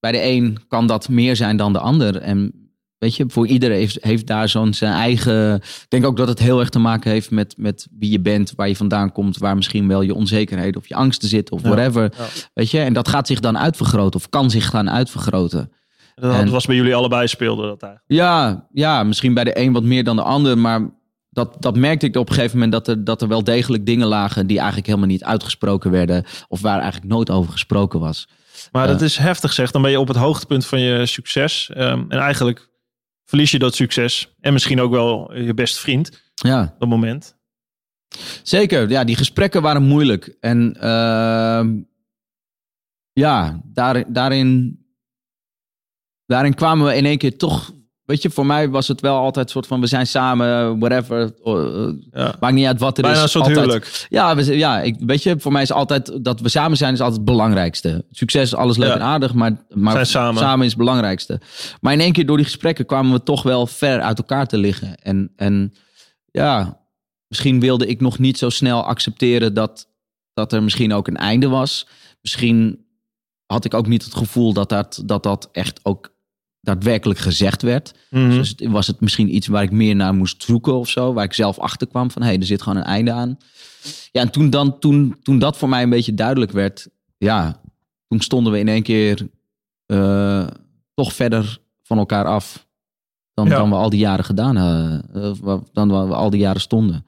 bij de een kan dat meer zijn dan de ander. En weet je, voor iedereen heeft, heeft daar zo'n zijn eigen. Ik denk ook dat het heel erg te maken heeft met, met wie je bent, waar je vandaan komt, waar misschien wel je onzekerheid of je angsten zitten of Ja. whatever. Ja. Weet je, en dat gaat zich dan uitvergroten of kan zich gaan uitvergroten. Dat En- was bij jullie allebei speelde dat eigenlijk. Ja, ja, misschien bij de een wat meer dan de ander, maar dat, dat merkte ik op een gegeven moment dat er, dat er wel degelijk dingen lagen die eigenlijk helemaal niet uitgesproken werden of waar eigenlijk nooit over gesproken was. Maar dat is heftig zeg. Dan ben je op het hoogtepunt van je succes. Ehm, en eigenlijk verlies je dat succes. En misschien ook wel je beste vriend. Ja. Dat moment. Zeker, ja, die gesprekken waren moeilijk. En ehm, ja, daar, daarin, daarin kwamen we in één keer toch. Weet je, voor mij was het wel altijd een soort van: we zijn samen, whatever. eh, Ja. maakt niet uit wat er Bijna is. een soort altijd, huwelijk. Ja, we, ja ik, weet je, voor mij is altijd dat we samen zijn is altijd het belangrijkste. Succes is alles leuk Ja. en aardig, maar, maar samen. is het belangrijkste. Maar in één keer door die gesprekken kwamen we toch wel ver uit elkaar te liggen. En, en ja, misschien wilde ik nog niet zo snel accepteren dat, dat er misschien ook een einde was. Misschien had ik ook niet het gevoel dat dat, dat, dat echt ook daadwerkelijk gezegd werd. Mhm. Dus was het misschien iets waar ik meer naar moest zoeken of zo. Waar ik zelf achter kwam van hé, hey, er zit gewoon een einde aan. Ja, en toen, dan, toen, toen dat voor mij een beetje duidelijk werd, ja, toen stonden we in één keer eh, toch verder van elkaar af dan, Ja. dan we al die jaren gedaan hadden. wa- dan we al die jaren stonden.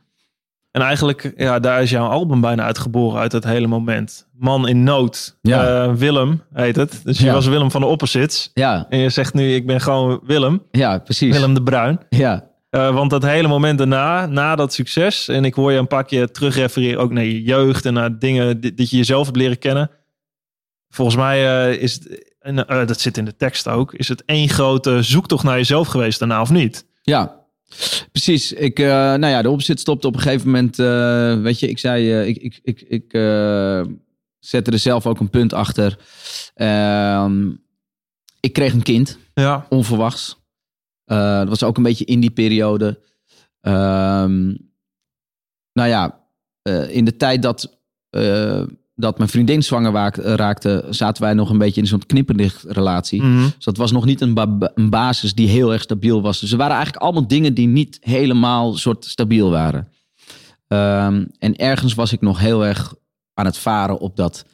En eigenlijk, ja, daar is jouw album bijna uitgeboren uit dat hele moment. Man in nood. Ja. Eh, Willem heet het. Dus je Ja. was Willem van de Opposites. Ja, En je zegt nu, ik ben gewoon Willem. ja precies. Willem de Bruin. Ja, Eh, want dat hele moment daarna, na dat succes, en ik hoor je een paar keer terugrefereren ook naar je jeugd en naar dingen die, dat je jezelf hebt leren kennen. Volgens mij eh, is het, en, dat zit in de tekst ook, is het één grote zoektocht naar jezelf geweest daarna of niet? Ja, precies. Ik, eh, nou ja, de opzet stopte op een gegeven moment. eh, weet je, ik zei, eh, ik, ik, ik, ik zette er zelf ook een punt achter. Ehm, ik kreeg een kind, Ja. onverwachts. Dat was ook een beetje in die periode. Ehm, nou ja, in de tijd dat, dat mijn vriendin zwanger waak- raakte, zaten wij nog een beetje in zo'n knipperlichtrelatie. Mhm. Dus dat was nog niet een, ba- een basis die heel erg stabiel was. Dus er waren eigenlijk allemaal dingen die niet helemaal soort stabiel waren. Ehm, en ergens was ik nog heel erg aan het varen op dat.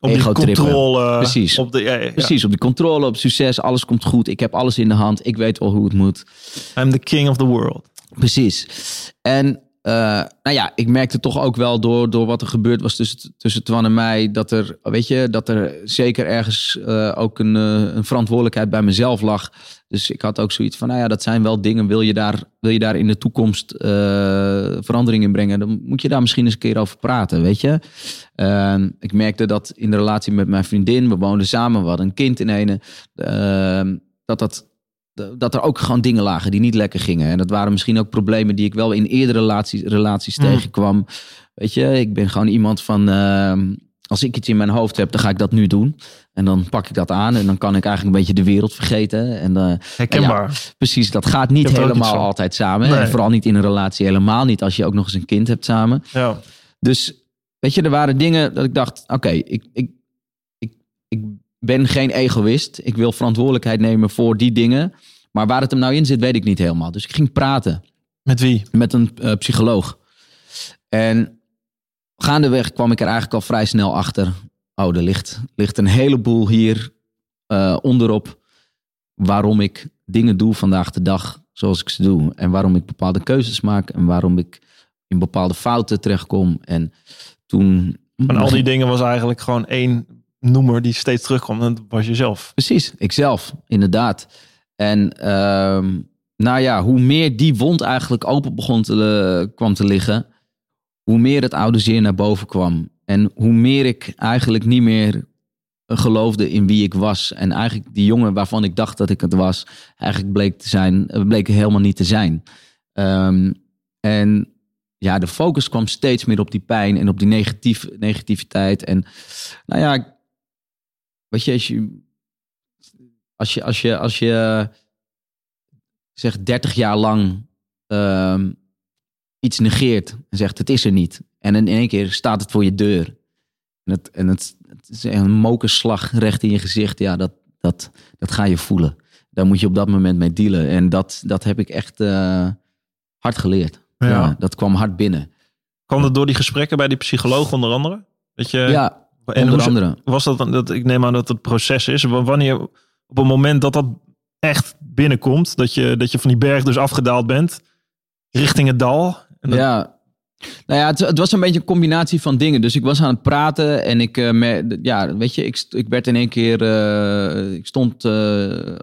Op die controle. Precies. Op de, ja, ja, ja. Precies, op die controle, op succes. Alles komt goed. Ik heb alles in de hand. Ik weet wel hoe het moet. I'm the king of the world. Precies. En eh, nou ja, ik merkte toch ook wel door, door wat er gebeurd was tussen, tussen Twan en mij, dat er, weet je, dat er zeker ergens eh, ook een, eh, een verantwoordelijkheid bij mezelf lag. Dus ik had ook zoiets van, nou ja, dat zijn wel dingen. Wil je daar, wil je daar in de toekomst verandering in brengen, dan moet je daar misschien eens een keer over praten, weet je. Ehm, ik merkte dat in de relatie met mijn vriendin, we woonden samen, we hadden een kind in ene, ehm, dat dat dat er ook gewoon dingen lagen die niet lekker gingen. En dat waren misschien ook problemen die ik wel in eerdere relaties, relaties Mm. tegenkwam. Weet je, ik ben gewoon iemand van. ehm, als ik iets in mijn hoofd heb, dan ga ik dat nu doen. En dan pak ik dat aan en dan kan ik eigenlijk een beetje de wereld vergeten. En eh, Herkenbaar. precies, dat gaat niet helemaal altijd samen. Nee. En vooral niet in een relatie, helemaal niet als je ook nog eens een kind hebt samen. Ja. Dus weet je, er waren dingen dat ik dacht: oké, ik, ik ben geen egoïst. Ik wil verantwoordelijkheid nemen voor die dingen. Maar waar het hem nou in zit, weet ik niet helemaal. Dus ik ging praten Met wie? met een eh, psycholoog. En gaandeweg kwam ik er eigenlijk al vrij snel achter. Oh, er ligt, ligt een heleboel hier eh, onderop. Waarom ik dingen doe vandaag de dag zoals ik ze doe. En waarom ik bepaalde keuzes maak. En waarom ik in bepaalde fouten terechtkom. En toen. Van al die dingen was eigenlijk gewoon één noemer die steeds terugkwam. En dat was jezelf. Precies, ikzelf, inderdaad. En ehm, nou ja, hoe meer die wond eigenlijk open begon te, kwam te liggen, hoe meer het oude zeer naar boven kwam. En hoe meer ik eigenlijk niet meer geloofde in wie ik was. En eigenlijk die jongen waarvan ik dacht dat ik het was, eigenlijk bleek, te zijn, eh, bleek helemaal niet te zijn. Ehm, en ja, de focus kwam steeds meer op die pijn en op die negatief, negativiteit. En nou ja, weet je, als je, als je, als je, als je zeg 30 jaar lang ehm, iets negeert en zegt het is er niet. En in één keer staat het voor je deur. En het, en het, het is een mokerslag recht in je gezicht. Ja, dat, dat, dat ga je voelen. Daar moet je op dat moment mee dealen. En dat, dat heb ik echt eh, hard geleerd. Ja. Ja, dat kwam hard binnen. Kwam dat door die gesprekken bij die psycholoog onder andere? Dat je, ja, en onder hoe, andere. was dat, dan- dat? Ik neem aan dat het proces is. Wanneer, op een moment dat dat echt binnenkomt, dat je, dat je van die berg dus afgedaald bent, richting het dal. En Ja. Nou ja, het, het was een beetje een combinatie van dingen. Dus ik was aan het praten en ik, eh, me- ja, weet je, ik, ik werd in één keer, eh, ik stond eh,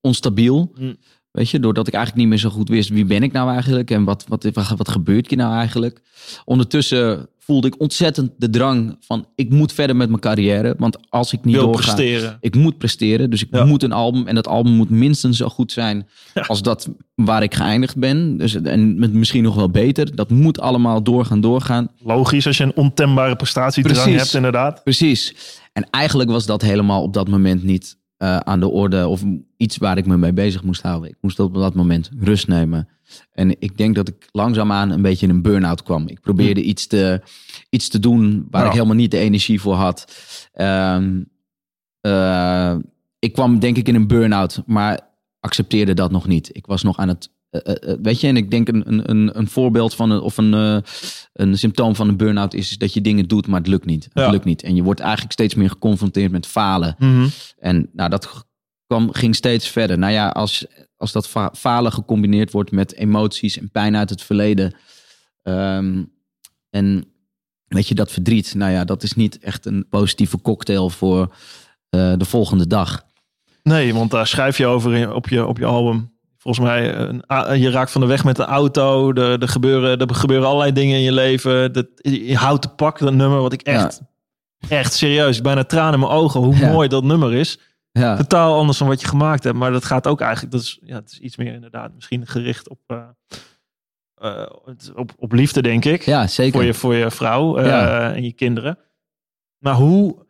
onstabiel. Mm. Weet je, doordat ik eigenlijk niet meer zo goed wist wie ben ik nou eigenlijk en wat, wat, wat, wat gebeurt hier nou eigenlijk. Ondertussen voelde ik ontzettend de drang van ik moet verder met mijn carrière. Want als ik niet wil doorga, presteren. ik moet presteren, dus ik Ja. moet een album. En dat album moet minstens zo goed zijn Ja. als dat waar ik geëindigd ben. Dus, en met misschien nog wel beter. Dat moet allemaal doorgaan, doorgaan. Logisch als je een ontembare prestatiedrang Precies. hebt inderdaad. Precies. En eigenlijk was dat helemaal op dat moment niet eh, aan de orde of iets waar ik me mee bezig moest houden. Ik moest op dat moment rust nemen. En ik denk dat ik langzaamaan een beetje in een burn-out kwam. Ik probeerde iets, te, iets te doen waar Ja. ik helemaal niet de energie voor had. Ehm, eh, ik kwam denk ik in een burn-out, maar accepteerde dat nog niet. Ik was nog aan het. Eh, eh, eh, weet je, en ik denk een, een- een, voorbeeld van een, of een, een symptoom van een burn-out is, dat je dingen doet, maar het lukt niet. Het Ja. lukt niet. En je wordt eigenlijk steeds meer geconfronteerd met falen. Mhm. En nou, dat kwam, ging steeds verder. Nou ja, als, als dat fa- falen gecombineerd wordt met emoties en pijn uit het verleden. ehm, en weet je, dat verdriet, nou ja, dat is niet echt een positieve cocktail voor de volgende dag. Nee, want daar schrijf je over op je, op je album. Volgens mij, een a- je raakt van de weg met de auto. Er, er, gebeuren, er gebeuren allerlei dingen in je leven. Dat, je houdt te pak, dat nummer, wat ik echt, echt serieus, bijna tranen in mijn ogen, hoe Ja. mooi dat nummer is. Ja, Totaal anders dan wat je gemaakt hebt. Maar dat gaat ook eigenlijk, dat is, ja, het is iets meer inderdaad misschien gericht op, eh, eh, op, op liefde, denk ik. ja zeker. voor je, voor je vrouw eh, en je kinderen. Maar hoe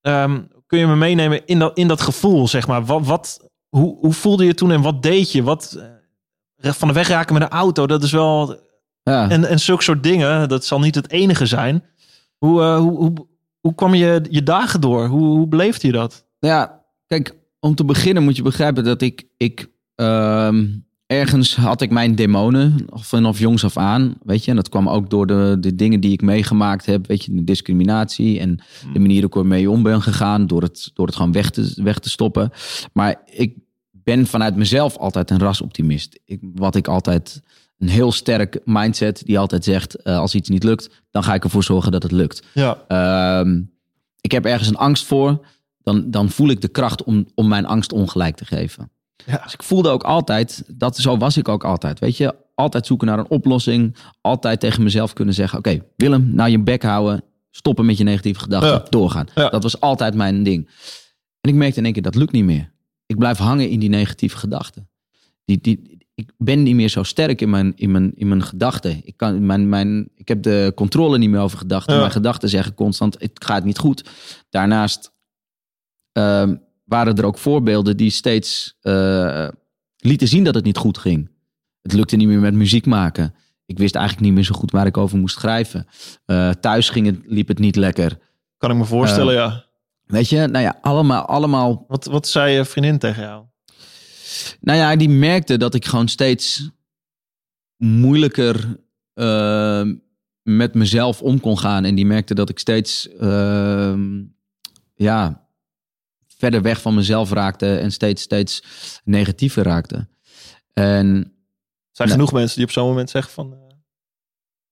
ehm, kun je me meenemen in dat, in dat gevoel, zeg maar? Wat, wat, hoe, hoe voelde je toen en wat deed je? Wat, eh, van de weg raken met een auto, dat is wel... ja. En, en zulke soort dingen, dat zal niet het enige zijn. Hoe, eh, hoe, hoe, hoe kwam je je dagen door? Hoe, hoe beleefde je dat? Ja, kijk, om te beginnen moet je begrijpen dat ik, ik ehm, ergens had ik mijn demonen vanaf jongs af aan, weet je. En dat kwam ook door de, de dingen die ik meegemaakt heb, weet je, de discriminatie en de manier hoe ik ermee om ben gegaan, door het, door het gewoon weg te, weg te stoppen. Maar ik ben vanuit mezelf altijd een rasoptimist. Ik, wat ik altijd een heel sterk mindset die altijd zegt, eh, als iets niet lukt, dan ga ik ervoor zorgen dat het lukt. Ja, Ehm, ik heb ergens een angst voor. Dan, dan voel ik de kracht om, om mijn angst ongelijk te geven. Ja. Dus ik voelde ook altijd, dat, zo was ik ook altijd. Weet je, altijd zoeken naar een oplossing. Altijd tegen mezelf kunnen zeggen: Oké, Willem, nou je bek houden. Stoppen met je negatieve gedachten. Ja. Doorgaan. Ja. Dat was altijd mijn ding. En ik merkte in één keer dat lukt niet meer. Ik blijf hangen in die negatieve gedachten. Die, die, ik ben niet meer zo sterk in mijn, in mijn, in mijn gedachten. Ik, kan, mijn, mijn, ik heb de controle niet meer over gedachten. Ja. Mijn gedachten zeggen constant, het gaat niet goed. Daarnaast ehm, waren er ook voorbeelden die steeds eh, lieten zien dat het niet goed ging. Het lukte niet meer met muziek maken. Ik wist eigenlijk niet meer zo goed waar ik over moest schrijven. Eh, thuis ging het, liep het niet lekker. kan ik me voorstellen, ja. Weet je, nou ja, allemaal, allemaal Wat, wat zei je vriendin tegen jou? Nou ja, die merkte dat ik gewoon steeds moeilijker eh, met mezelf om kon gaan. En die merkte dat ik steeds eh, ja, verder weg van mezelf raakte en steeds, steeds negatiever raakte. En zijn Nee. genoeg mensen die op zo'n moment zeggen van... Uh,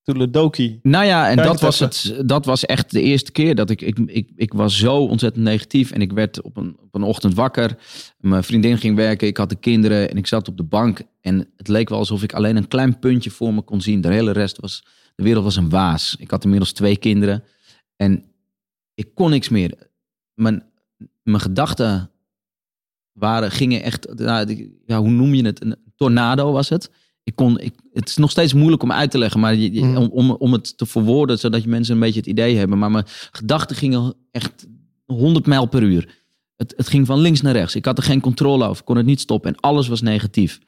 Toedeledokie. nou ja, en dat was, het, dat was echt de eerste keer dat ik, ik, ik, ik was zo ontzettend negatief. En ik werd op een, op een ochtend wakker. Mijn vriendin ging werken, ik had de kinderen en ik zat op de bank. En het leek wel alsof ik alleen een klein puntje voor me kon zien. De hele rest was, de wereld was een waas. Ik had inmiddels twee kinderen en ik kon niks meer. Mijn, mijn gedachten waren, gingen echt, nou, ja, hoe noem je het? Een tornado was het. Ik kon, ik, het is nog steeds moeilijk om uit te leggen, maar je- Mm. om, om, om het te verwoorden, zodat je mensen een beetje het idee hebben. Maar mijn gedachten gingen echt 100 mijl per uur. Het, het ging van links naar rechts. Ik had er geen controle over, ik kon het niet stoppen en alles was negatief.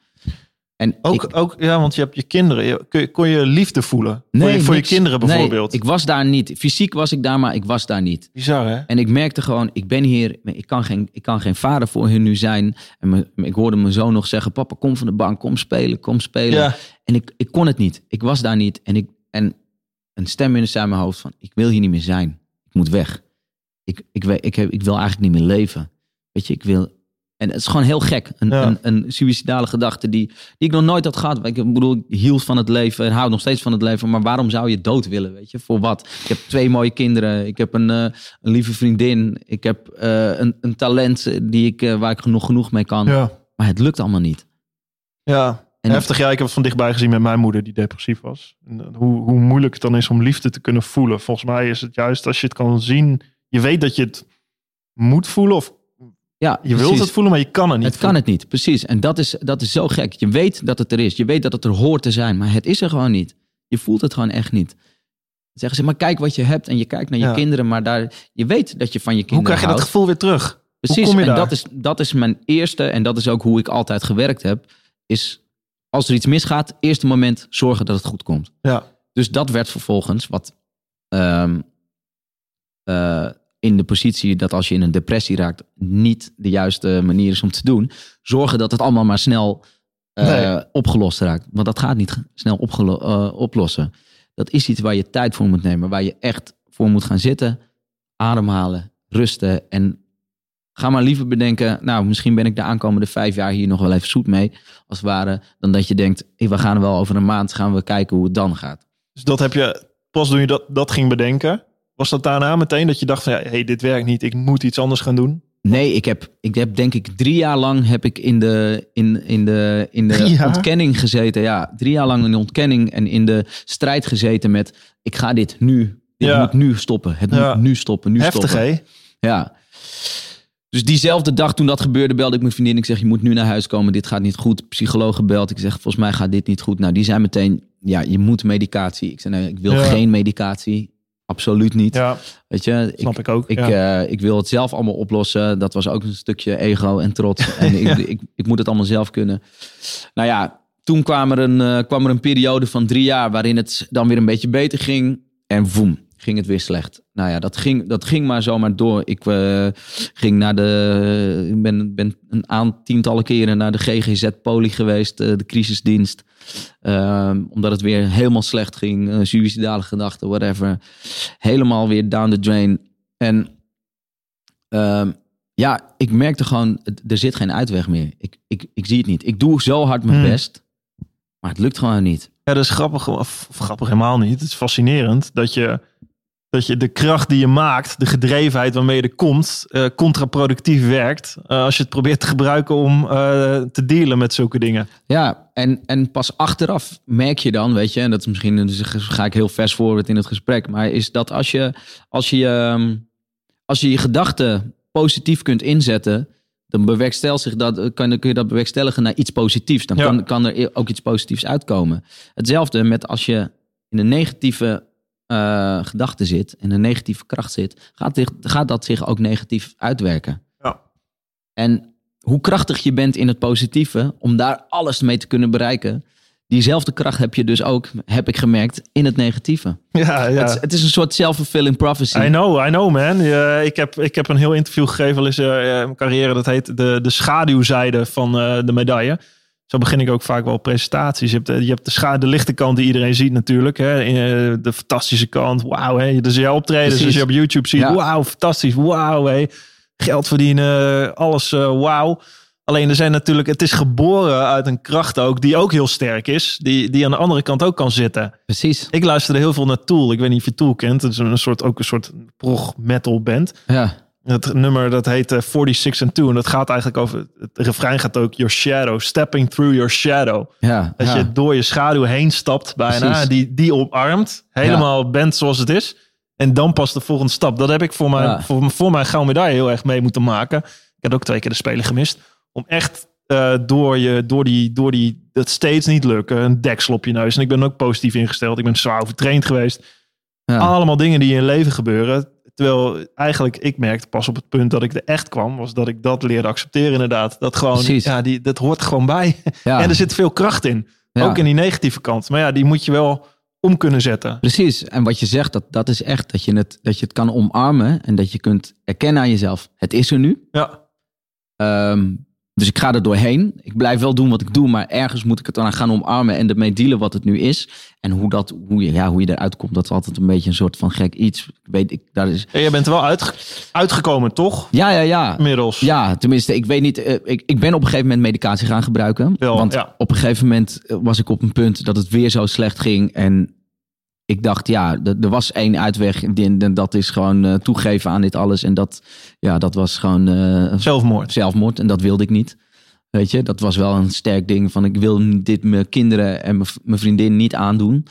En Ook, ik- ook, ja, want je hebt je kinderen. Je, kon je liefde voelen? voor je, voor je kinderen Nee, bijvoorbeeld? ik was daar niet. Fysiek was ik daar, maar ik was daar niet. Bizar, hè? En ik merkte gewoon, ik ben hier, ik kan geen, ik kan geen vader voor hun nu zijn. En me- ik hoorde mijn zoon nog zeggen, papa kom van de bank, kom spelen, kom spelen. Ja, En ik, ik kon het niet. Ik was daar niet. En, ik, en een stem in mijn hoofd van, ik wil hier niet meer zijn. Ik moet weg. Ik, ik, we- ik, heb, ik wil eigenlijk niet meer leven. Weet je, ik wil... En het is gewoon heel gek. Een, Ja. een, een suïcidale gedachte die, die ik nog nooit had gehad. Ik bedoel, ik hield van het leven en hou nog steeds van het leven. Maar waarom zou je dood willen, weet je? Voor wat? Ik heb twee mooie kinderen. Ik heb een, eh, een lieve vriendin. Ik heb eh, een, een talent die ik, eh, waar ik nog genoeg mee kan. ja. Maar het lukt allemaal niet. ja. En- Heftig, ja. Ik heb het van dichtbij gezien met mijn moeder die depressief was. En, hoe, hoe moeilijk het dan is om liefde te kunnen voelen. Volgens mij is het juist als je het kan zien. Je weet dat je het moet voelen of Ja, je wilt het voelen, maar je kan het niet Het kan het niet, precies. En dat is, dat is zo gek. Je weet dat het er is. Je weet dat het er hoort te zijn. Maar het is er gewoon niet. Je voelt het gewoon echt niet. Dan zeggen ze, maar kijk wat je hebt. En je kijkt naar je Ja. kinderen. Maar daar, je weet dat je van je Hoe kinderen krijg je dat gevoel weer terug? Precies, en daar? dat is, dat is mijn eerste, en dat is ook hoe ik altijd gewerkt heb, is als er iets misgaat, eerste moment zorgen dat het goed komt. Ja. Dus dat werd vervolgens wat ehm, eh, in de positie dat als je in een depressie raakt, niet de juiste manier is om te doen. Zorgen dat het allemaal maar snel eh, Nee. opgelost raakt. Want dat gaat niet snel eh, oplossen. Dat is iets waar je tijd voor moet nemen, waar je echt voor moet gaan zitten, ademhalen, rusten en ga maar liever bedenken, nou misschien ben ik de aankomende vijf jaar hier nog wel even zoet mee, als het ware, dan dat je denkt, hey, we gaan wel over een maand gaan we kijken hoe het dan gaat. Dus dat heb je, pas toen je dat, dat ging bedenken, was dat daarna meteen dat je dacht van, ja, hey, dit werkt niet, ik moet iets anders gaan doen? Nee, ik heb, ik heb denk ik drie jaar lang heb ik in de, in, in de, in de [LAUGHS] ontkenning gezeten. Ja, drie jaar lang in de ontkenning en in de strijd gezeten met ik ga dit nu. Dit Ja. moet nu stoppen. Het Ja. moet nu stoppen. Nu Heftig, stoppen. Ja. Dus diezelfde dag toen dat gebeurde, belde ik mijn vriendin. Ik zeg, je moet nu naar huis komen. Dit gaat niet goed. Psycholoog gebeld. Ik zeg, volgens mij gaat dit niet goed. Nou, die zei meteen, ja, je moet medicatie. Ik zei, nee, ik wil geen medicatie. Absoluut niet. Ja, Weet je, snap ik, ook. ik, ja. eh, ik wil het zelf allemaal oplossen. Dat was ook een stukje ego en trots. [LAUGHS] En ik, ik, ik moet het allemaal zelf kunnen. Nou ja, toen kwam er, een, eh, kwam er een periode van drie jaar waarin het dan weer een beetje beter ging. En woem, ging het weer slecht. Nou ja, dat ging, dat ging maar zomaar door. Ik eh, ging naar de, ik ben, ben een aantal tientallen keren naar de GGZ Poli geweest, eh, de crisisdienst. Ehm, omdat het weer helemaal slecht ging. eh suïcidale gedachten, whatever. Helemaal weer down the drain. En ehm, ja, ik merkte gewoon, er zit geen uitweg meer. Ik, ik, ik zie het niet. Ik doe zo hard mijn Hmm. best, maar het lukt gewoon niet. Ja, dat is grappig, of grappig helemaal niet. Het is fascinerend dat je, dat je de kracht die je maakt, de gedrevenheid waarmee je er komt, eh, contraproductief werkt. eh, als je het probeert te gebruiken om eh, te dealen met zulke dingen. Ja, en, en pas achteraf merk je dan, weet je, en dat is misschien, dus ga ik heel vers forward in het gesprek, maar is dat als je als je, ehm, als je, je gedachten positief kunt inzetten, dan bewerkstel zich dat, kan, kun je dat bewerkstelligen naar iets positiefs. Dan Ja. kan, kan er ook iets positiefs uitkomen. Hetzelfde met als je in een negatieve eh gedachte zit, in een negatieve kracht zit, gaat, dit- gaat dat zich ook negatief uitwerken. Ja. En hoe krachtig je bent in het positieve, om daar alles mee te kunnen bereiken, diezelfde kracht heb je dus ook, heb ik gemerkt, in het negatieve. Ja, ja. Het, is- het is een soort self-fulfilling prophecy. I know, I know man. Ik, heb, ik heb een heel interview gegeven al eens eh, in mijn carrière. Dat heet de, de schaduwzijde van eh, de medaille. Zo begin ik ook vaak wel presentaties. Je hebt, de- je hebt de, scha- de lichte kant die iedereen ziet natuurlijk. Hè. Eh, De fantastische kant. Wauw. hè. Dus jouw optredens, Precies. als je op YouTube ziet. Ja. Wauw, fantastisch. Wauw. hè. Geld verdienen. Alles eh, wauw. Alleen er zijn natuurlijk, het is geboren uit een kracht ook die ook heel sterk is. Die, die aan de andere kant ook kan zitten. Precies. Ik luisterde heel veel naar Tool. Ik weet niet of je Tool kent. Het is een soort, ook een soort prog metal band. Ja. Het nummer dat heet eh, 46 and 2. En dat gaat eigenlijk over, het refrein gaat ook your shadow. Stepping through your shadow. Ja. Dat ja. je door je schaduw heen stapt bijna. Precies. Die, die omarmt. Helemaal bent zoals het is. En dan pas de volgende stap. Dat heb ik voor mijn, voor, voor mijn gouden medaille heel erg mee moeten maken. Ik had ook twee keer de Spelen gemist. Om echt eh, door, je, door, die, door die, dat steeds niet lukken. Een deksel op je neus. En ik ben ook positief ingesteld. Ik ben zwaar overtraind geweest. Ja. Allemaal dingen die in je leven gebeuren. Terwijl eigenlijk, ik merkte pas op het punt dat ik er echt kwam, was dat ik dat leerde accepteren inderdaad. Dat gewoon, Precies. ja, die, dat hoort gewoon bij. Ja. En er zit veel kracht in. Ja. Ook in die negatieve kant. Maar ja, die moet je wel om kunnen zetten. Precies. En wat je zegt, dat, dat is echt dat je, het, dat je het kan omarmen en dat je kunt erkennen aan jezelf. Het is er nu. Ja, Ehm, dus ik ga er doorheen. Ik blijf wel doen wat ik doe, maar ergens moet ik het dan gaan omarmen en ermee dealen wat het nu is. En hoe, dat, hoe, je, ja, hoe je eruit komt, dat is altijd een beetje een soort van gek iets. Ik weet, ik, daar is... en je bent er wel uitge- uitgekomen, toch? Ja, ja, ja. Inmiddels. Ja, tenminste, ik weet niet. eh, ik, ik ben op een gegeven moment medicatie gaan gebruiken. Want ja. op een gegeven moment eh, was ik op een punt dat het weer zo slecht ging. En ik dacht, ja, er was één uitweg. En dat is gewoon eh, toegeven aan dit alles. En dat, ja, dat was gewoon eh, Zelfmoord. zelfmoord. En dat wilde ik niet. Weet je, dat was wel een sterk ding van ik wil dit mijn kinderen en mijn vriendin niet aandoen.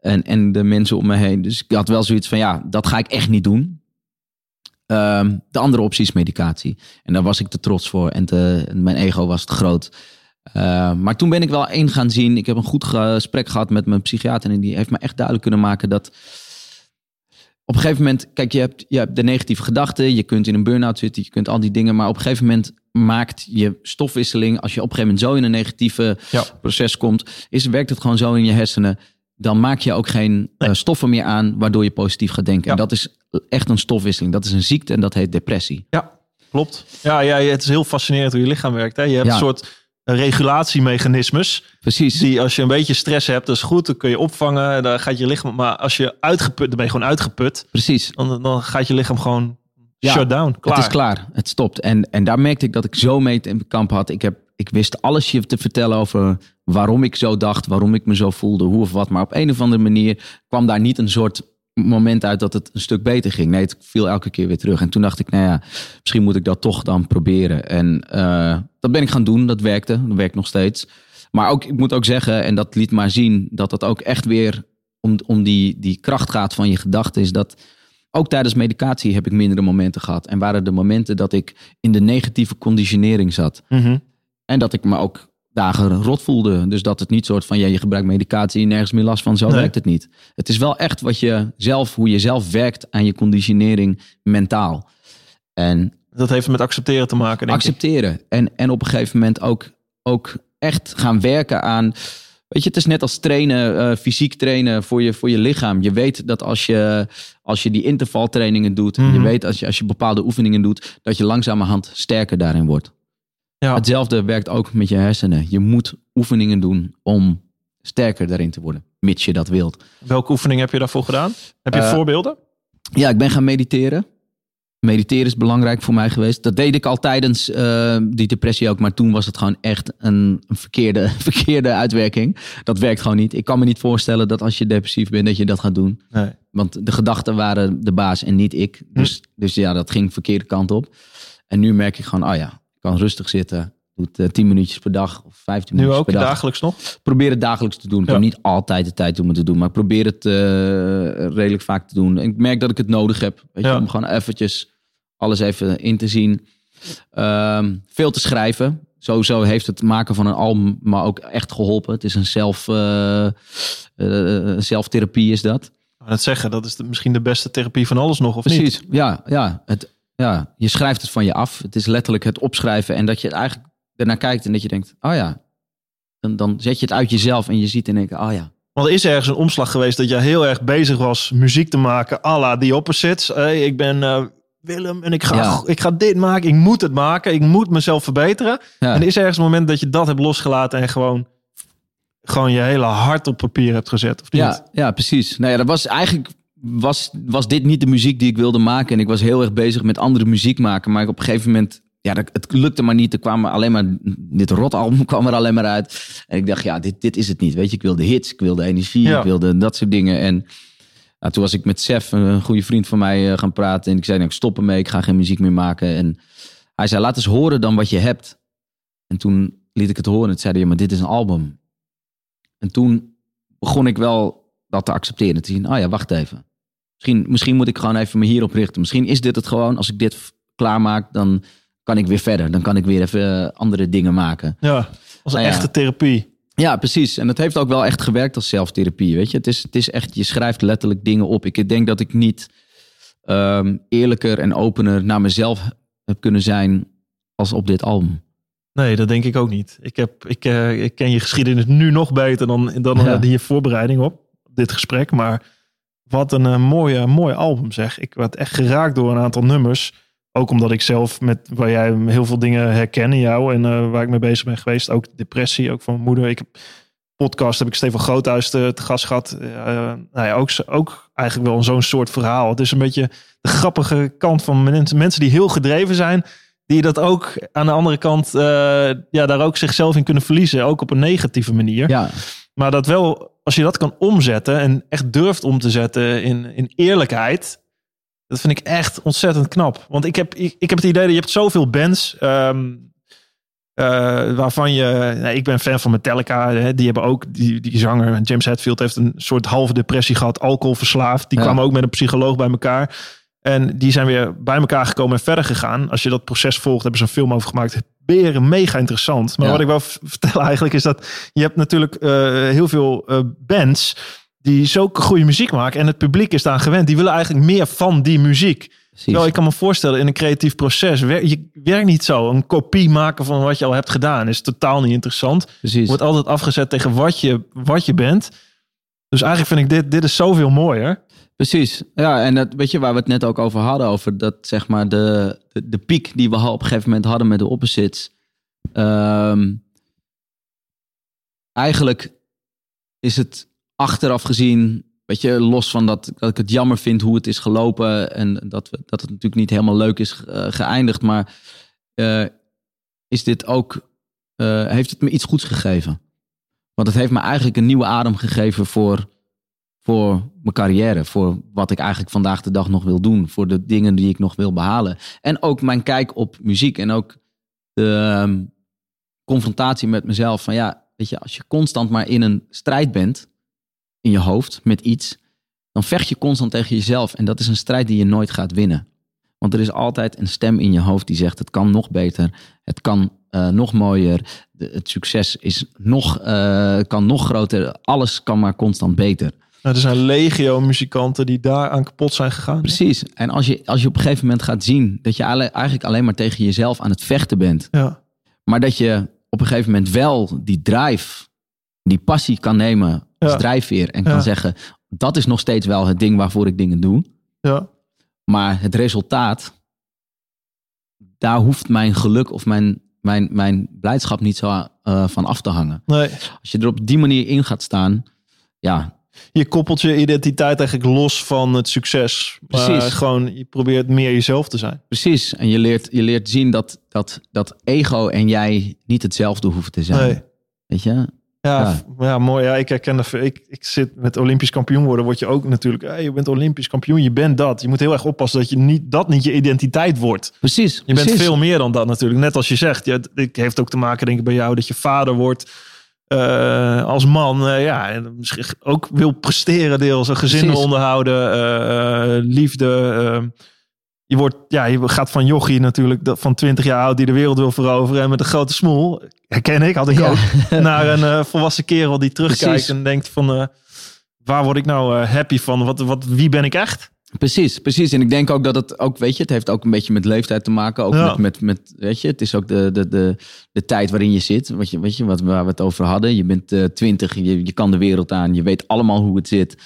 En, en de mensen om me heen. Dus ik had wel zoiets van ja, dat ga ik echt niet doen. Ehm, de andere optie is medicatie. En daar was ik te trots voor. En te, en mijn ego was te groot. Eh, maar toen ben ik wel één gaan zien. Ik heb een goed gesprek gehad met mijn psychiater. En die heeft me echt duidelijk kunnen maken dat op een gegeven moment, kijk, je hebt, je hebt de negatieve gedachten, je kunt in een burn-out zitten, je kunt al die dingen, maar op een gegeven moment maakt je stofwisseling, als je op een gegeven moment zo in een negatieve Ja. proces komt, is, werkt het gewoon zo in je hersenen, dan maak je ook geen eh, stoffen meer aan waardoor je positief gaat denken. Ja. En dat is echt een stofwisseling, dat is een ziekte en dat heet depressie. Ja, klopt. Ja, ja, het is heel fascinerend hoe je lichaam werkt. Hè? Je hebt Ja. een soort regulatiemechanismes. Precies. Die als je een beetje stress hebt, dat is goed. Dan kun je opvangen. Dan gaat je lichaam. Maar als je uitgeput, dan ben je gewoon uitgeput. Precies. Dan, dan gaat je lichaam gewoon Ja, shut down. Klaar. Het is klaar. Het stopt. En, en daar merkte ik dat ik zo mee in kamp had. Ik, heb, ik wist alles je te vertellen over waarom ik zo dacht, waarom ik me zo voelde, hoe of wat. Maar op een of andere manier kwam daar niet een soort moment uit dat het een stuk beter ging. Nee, het viel elke keer weer terug. En toen dacht ik, nou ja, misschien moet ik dat toch dan proberen. En eh, dat ben ik gaan doen. Dat werkte. Dat werkt nog steeds. Maar ook, ik moet ook zeggen, en dat liet maar zien, dat dat ook echt weer om, om die, die kracht gaat van je gedachten. Is dat ook tijdens medicatie heb ik mindere momenten gehad. En waren de momenten dat ik in de negatieve conditionering zat. Mhm. En dat ik me ook dagen rot voelde. Dus dat het niet soort van, ja, je gebruikt medicatie, nergens meer last van. Zo Nee. werkt het niet. Het is wel echt wat je zelf, hoe je zelf werkt aan je conditionering mentaal. En Dat heeft met accepteren te maken. Denk ik. accepteren. En, en op een gegeven moment ook, ook echt gaan werken aan. Weet je, het is net als trainen, eh, fysiek trainen voor je, voor je lichaam. Je weet dat als je, als je die intervaltrainingen doet, Mhm. je weet als je, als je bepaalde oefeningen doet, dat je langzamerhand sterker daarin wordt. Ja. Hetzelfde werkt ook met je hersenen. Je moet oefeningen doen om sterker daarin te worden, mits je dat wilt. Welke oefening heb je daarvoor gedaan? Heb je Eh, voorbeelden? Ja, ik ben gaan mediteren. Mediteren is belangrijk voor mij geweest. Dat deed ik al tijdens eh, die depressie ook. Maar toen was het gewoon echt een, een verkeerde, [LAUGHS] verkeerde uitwerking. Dat werkt gewoon niet. Ik kan me niet voorstellen dat als je depressief bent, dat je dat gaat doen. Nee. Want de gedachten waren de baas en niet ik. Dus, dus ja, dat ging de verkeerde kant op. En nu merk ik gewoon, oh ja, kan rustig zitten. Doe het eh, 10 minuutjes per dag of 15 Nu minuutjes ook per dag dagelijks nog? probeer het dagelijks te doen. Ik Ja. heb niet altijd de tijd om het te doen, maar probeer het eh, redelijk vaak te doen. En ik merk dat ik het nodig heb. Weet je, Ja. om gewoon eventjes alles even in te zien. Ehm, veel te schrijven. Sowieso heeft het maken van een album me ook echt geholpen. Het is een zelf, eh, zelftherapie is dat. Net zeggen, dat is de- misschien de beste therapie van alles nog, of niet? Precies, ja. ja, het, ja. Je schrijft het van je af. Het is letterlijk het opschrijven. En dat je het eigenlijk ernaar kijkt en dat je denkt, oh ja. Dan, dan zet je het uit jezelf en je ziet en denk, oh ja. Want er is ergens een omslag geweest dat je heel erg bezig was muziek te maken, à la The Opposites. Hey, ik ben eh, Willem en ik ga, Ja. ik ga dit maken, ik moet het maken, ik moet mezelf verbeteren. ja. En er is ergens een moment dat je dat hebt losgelaten en gewoon, gewoon je hele hart op papier hebt gezet, of niet? Ja, ja, precies. Nou ja, dat was eigenlijk was, was dit niet de muziek die ik wilde maken. En ik was heel erg bezig met andere muziek maken. Maar op een gegeven moment, ja, het lukte maar niet. Er kwam er alleen maar, dit rotalbum [LAUGHS] kwam er alleen maar uit. En ik dacht, ja, dit, dit is het niet. Weet je, ik wilde hits, ik wilde energie, Ja. ik wilde dat soort dingen. En nou, toen was ik met Sef, een goede vriend van mij, eh, gaan praten. En ik zei, nou, ik stop ermee, ik ga geen muziek meer maken. En hij zei, laat eens horen dan wat je hebt. En toen liet ik het horen. En toen zei hij, ja, maar dit is een album. En toen begon ik wel dat te accepteren. Te zien, oh ja, wacht even. Misschien, misschien moet ik gewoon even me hierop richten. Misschien is dit het gewoon. Als ik dit klaarmaak, dan kan ik weer verder. Dan kan ik weer even eh, andere dingen maken. Ja, als een Nou ja. echte therapie. Ja, precies. En het heeft ook wel echt gewerkt als zelftherapie. Weet je, het is, het is echt, je schrijft letterlijk dingen op. Ik denk dat ik niet ehm, eerlijker en opener naar mezelf heb kunnen zijn als op dit album. Nee, dat denk ik ook niet. Ik, heb, ik, eh, ik ken je geschiedenis nu nog beter dan, dan Ja. die voorbereiding op dit gesprek. Maar wat een eh, mooie, mooi album zeg. Ik werd echt geraakt door een aantal nummers. Ook omdat ik zelf met waar jij heel veel dingen herken in jou en eh, waar ik mee bezig ben geweest. Ook depressie, ook van mijn moeder. Ik heb podcast heb ik Stefan Groothuis te, te gast gehad. Eh, nou ja, ook, ook eigenlijk wel zo'n soort verhaal. Het is een beetje de grappige kant van mensen die heel gedreven zijn. Die dat ook aan de andere kant, eh, ja, daar ook zichzelf in kunnen verliezen. Ook op een negatieve manier. Ja, Maar dat wel, als je dat kan omzetten en echt durft om te zetten in, in eerlijkheid. Dat vind ik echt ontzettend knap. Want ik heb, ik, ik heb het idee dat je hebt zoveel bands. ehm, eh, waarvan je, nee, ik ben fan van Metallica. Hè, die hebben ook die, die zanger James Hetfield heeft een soort halve depressie gehad, alcoholverslaafd. Die Ja. kwamen ook met een psycholoog bij elkaar. En die zijn weer bij elkaar gekomen en verder gegaan. Als je dat proces volgt, hebben ze een film over gemaakt. Beren mega interessant. Maar Ja. wat ik wil v- vertellen eigenlijk is dat je hebt natuurlijk eh, heel veel eh, bands die zulke goede muziek maken. En het publiek is daar gewend. Die willen eigenlijk meer van die muziek. Terwijl ik kan me voorstellen, in een creatief proces, je werkt niet zo. Een kopie maken van wat je al hebt gedaan is totaal niet interessant. Precies. Wordt altijd afgezet tegen wat je, wat je bent. Dus eigenlijk vind ik dit, dit is zoveel mooier. Precies. Ja, en dat, weet je waar we het net ook over hadden, over dat zeg maar de, de, de piek die we op een gegeven moment hadden met de opposites. Ehm, eigenlijk is het achteraf gezien, weet je, los van dat, dat ik het jammer vind hoe het is gelopen en dat, we, dat het natuurlijk niet helemaal leuk is eh, geëindigd, maar eh, is dit ook, eh, heeft het me iets goeds gegeven? Want het heeft me eigenlijk een nieuwe adem gegeven voor voor mijn carrière, voor wat ik eigenlijk vandaag de dag nog wil doen, voor de dingen die ik nog wil behalen. En ook mijn kijk op muziek en ook de ehm, confrontatie met mezelf. Van ja, weet je, als je constant maar in een strijd bent, in je hoofd, met iets, dan vecht je constant tegen jezelf. En dat is een strijd die je nooit gaat winnen. Want er is altijd een stem in je hoofd die zegt: het kan nog beter, het kan eh, nog mooier, het succes is nog, eh, kan nog groter, alles kan maar constant beter. Nou, er zijn legio muzikanten die daar aan kapot zijn gegaan. Precies. En als je, als je op een gegeven moment gaat zien dat je alle- eigenlijk alleen maar tegen jezelf aan het vechten bent, Ja, maar dat je op een gegeven moment wel die drive, die passie kan nemen als Ja. drijfveer en Ja. kan zeggen, dat is nog steeds wel het ding waarvoor ik dingen doe. ja. Maar het resultaat, daar hoeft mijn geluk of mijn, mijn, mijn blijdschap niet zo eh, van af te hangen. Nee. Als je er op die manier in gaat staan, ja, Je koppelt je identiteit eigenlijk los van het succes. Precies. gewoon, je probeert meer jezelf te zijn. precies. En je leert, je leert zien dat, dat, dat ego en jij niet hetzelfde hoeven te zijn. Nee. Weet je? Ja, Ja. mooi. Ja, ik herken dat. Ik, ik zit met Olympisch kampioen worden. Word je ook natuurlijk. Hey, je bent Olympisch kampioen. Je bent dat. Je moet heel erg oppassen dat je niet dat niet je identiteit wordt. Precies. Je bent veel meer dan dat natuurlijk. Net als je zegt. Ja, het het heeft ook te maken, denk ik, bij jou dat je vader wordt. Eh, als man, eh, ja, en misschien ook wil presteren deels, een gezin Precies. onderhouden, eh, liefde. eh, je wordt, ja, je gaat van jochie natuurlijk, dat- van 20 jaar oud die de wereld wil veroveren en met een grote smoel, herken ik, had ik Ja. ook, naar een volwassen kerel die terugkijkt Precies. en denkt van, waar word ik nou happy van? Wat, wat, wie ben ik echt? Precies, precies. En ik denk ook dat het ook, weet je, het heeft ook een beetje met leeftijd te maken. Ook Ja. met, met, met, weet je, het is ook de, de, de, de tijd waarin je zit. Wat je, weet je, wat, waar we het over hadden. Je bent eh, twintig, je, je kan de wereld aan, je weet allemaal hoe het zit.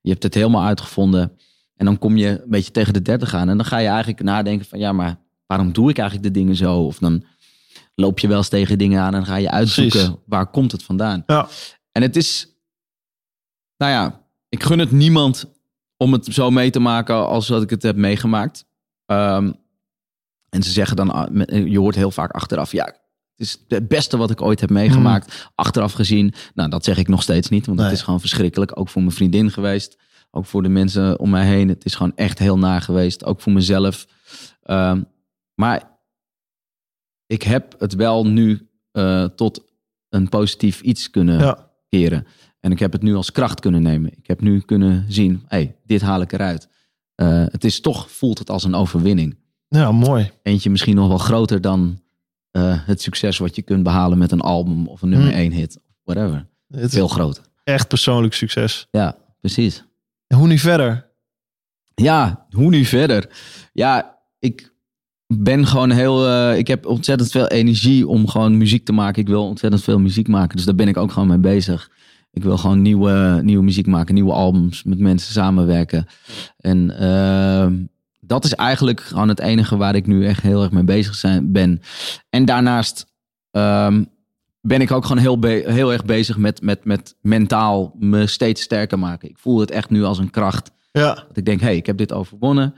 Je hebt het helemaal uitgevonden. En dan kom je een beetje tegen de dertig aan. En dan ga je eigenlijk nadenken van, ja, maar waarom doe ik eigenlijk de dingen zo? Of dan loop je wel eens tegen dingen aan en ga je uitzoeken, Precies. waar komt het vandaan? Ja, En het is, nou ja, ik gun het niemand om het zo mee te maken als dat ik het heb meegemaakt. Ehm, en ze zeggen dan, ah, je hoort heel vaak achteraf, ja, het is het beste wat ik ooit heb meegemaakt. Achteraf gezien, nou dat zeg ik nog steeds niet, want Nee. het is gewoon verschrikkelijk. Ook voor mijn vriendin geweest, ook voor de mensen om mij heen. Het is gewoon echt heel naar geweest, ook voor mezelf. Ehm, maar ik heb het wel nu eh, tot een positief iets kunnen ja. keren. En ik heb het nu als kracht kunnen nemen. Ik heb nu kunnen zien, hey, dit haal ik eruit. Eh, het is toch, voelt het als een overwinning. ja mooi. Eentje misschien nog wel groter dan eh, het succes wat je kunt behalen met een album of een nummer Hmm. één hit. Whatever. Het Veel groter. echt persoonlijk succes. Ja, precies. En hoe nu verder? Ja, hoe nu verder? Ja, ik ben gewoon heel. eh, ik heb ontzettend veel energie om gewoon muziek te maken. Ik wil ontzettend veel muziek maken. Dus daar ben ik ook gewoon mee bezig. Ik wil gewoon nieuwe, nieuwe muziek maken, nieuwe albums, met mensen samenwerken. En ehm, dat is eigenlijk gewoon het enige waar ik nu echt heel erg mee bezig zijn, ben. En daarnaast ehm, ben ik ook gewoon heel, heel erg bezig met, met, met mentaal me steeds sterker maken. Ik voel het echt nu als een kracht. Ja, Dat ik denk, hé, hey, ik heb dit overwonnen.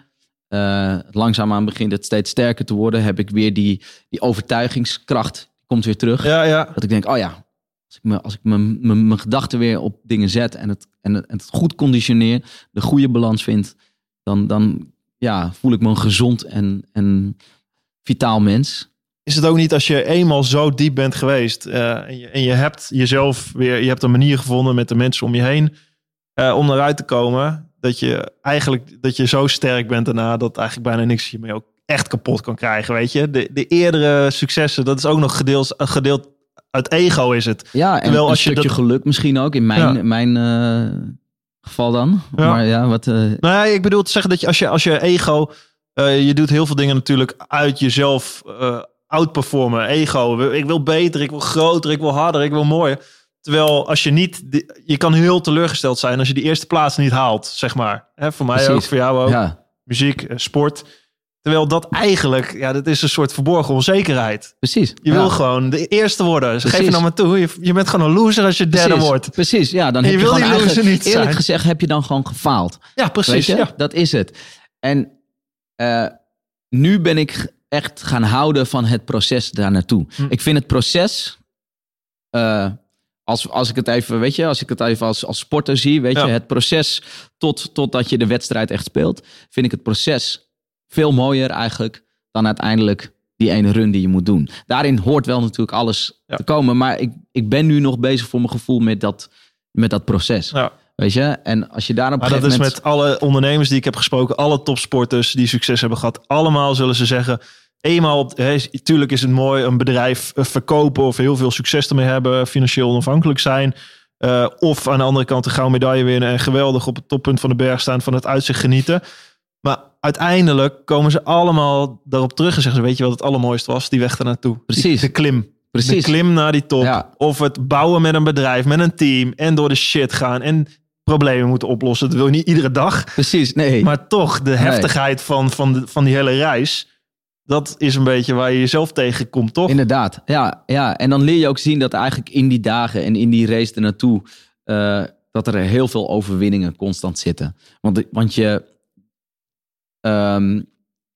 Eh langzaamaan begint het steeds sterker te worden. Heb ik weer die, die overtuigingskracht, komt weer terug. ja, ja. Dat ik denk, oh ja, als ik, me, als ik mijn- mijn mijn gedachten weer op dingen zet en het, en het, goed conditioneer, de goede balans vind, dan, dan ja, voel ik me een gezond en, en vitaal mens. Is het ook niet als je eenmaal zo diep bent geweest eh, en, je, en je hebt jezelf weer, je hebt een manier gevonden met de mensen om je heen eh, om eruit te komen, dat je eigenlijk dat je zo sterk bent daarna dat eigenlijk bijna niks je mee ook echt kapot kan krijgen, weet je? De, de eerdere successen, dat is ook nog gedeeld, gedeeld uit ego is het. Ja, en Terwijl een als je stukje dat- geluk misschien ook in mijn, Ja. mijn, eh, geval dan. Ja. Maar ja, wat... eh, Nou ja, ik bedoel te zeggen dat je als je, als je ego... eh, je doet heel veel dingen natuurlijk uit jezelf outperformen. Ego, ik wil beter, ik wil groter, ik wil harder, ik wil mooier. Terwijl als je niet... Je kan heel teleurgesteld zijn als je die eerste plaats niet haalt, zeg maar. Hè, voor mij Precies. ook, voor jou ook. ja, Muziek, sport. Terwijl dat eigenlijk, ja, dat is een soort verborgen onzekerheid. precies. Je Ja. wil gewoon de eerste worden. Dus geef je nou maar toe. Je, je bent gewoon een loser als je derde Precies, wordt. Precies, ja. Dan En heb je je, wil die loser niet eerlijk zijn. gezegd, heb je dan gewoon gefaald. Ja, precies. Ja. Dat is het. En eh, nu ben ik echt gaan houden van het proces daar naartoe. Hm. Ik vind het proces, eh, als, als ik het even, weet je, als ik het even als, als sporter zie, weet Ja. je, het proces tot, totdat je de wedstrijd echt speelt, vind ik het proces veel mooier eigenlijk dan uiteindelijk die ene run die je moet doen. Daarin hoort wel natuurlijk alles Ja. te komen, maar ik, ik ben nu nog bezig voor mijn gevoel met dat, met dat proces. Ja. Weet je? En als je daar op een Maar dat is met alle ondernemers die ik heb gesproken, alle topsporters die succes hebben gehad, allemaal zullen ze zeggen. Eenmaal, op, tuurlijk is het mooi een bedrijf eh, verkopen of heel veel succes ermee hebben, financieel onafhankelijk zijn. eh, of aan de andere kant een gouden medaille winnen en geweldig op het toppunt van de berg staan, van het uitzicht genieten. Maar uiteindelijk komen ze allemaal daarop terug en zeggen ze, weet je wat het allermooiste was? Die weg daar naartoe. Precies. De klim. Precies. De klim naar die top. Ja. Of het bouwen met een bedrijf, met een team en door de shit gaan en problemen moeten oplossen. Dat wil je niet iedere dag. Precies, nee. Maar toch, de heftigheid van, van, de, van die hele reis, dat is een beetje waar je jezelf tegenkomt, toch? Inderdaad, ja, ja. En dan leer je ook zien dat eigenlijk in die dagen en in die race ernaartoe... eh dat er heel veel overwinningen constant zitten. Want, want je, ehm,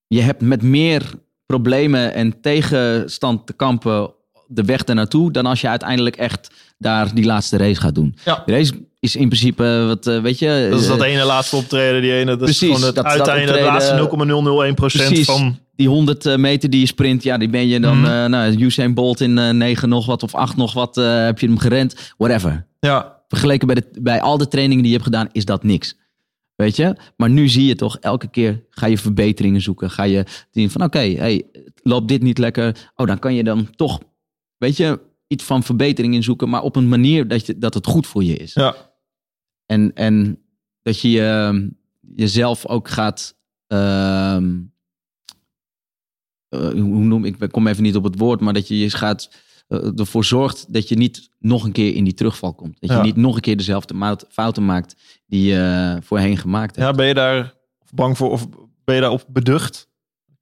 je hebt met meer problemen en tegenstand te kampen de weg ernaartoe... dan als je uiteindelijk echt daar die laatste race gaat doen. Ja. De race is in principe, wat, eh, weet je... Dat is dat eh, ene laatste optreden, die ene, dat Precies, is gewoon het dat- dat uiteinde, de optreden- laatste 0,001 procent Precies. van... die 100 meter die je sprint, ja, die ben je dan, eh, nou, Usain Bolt in eh 9 nog wat of 8 nog wat, eh, heb je hem gerend, whatever. Ja, Vergeleken bij, de, bij al de trainingen die je hebt gedaan, is dat niks. Weet je? Maar nu zie je toch, elke keer ga je verbeteringen zoeken. Ga je zien van, oké, hey, loopt dit niet lekker? Oh, dan kan je dan toch, weet je, iets van verbetering in zoeken, maar op een manier dat, je, dat het goed voor je is. ja. En, en dat je je- jezelf ook gaat. ehm, eh, hoe noem ik? Ik kom even niet op het woord, maar dat je je gaat ervoor zorgt dat je niet nog een keer in die terugval komt. Dat Ja. je niet nog een keer dezelfde fouten maakt die je eh, voorheen gemaakt hebt. ja, ben je daar bang voor of ben je daarop beducht?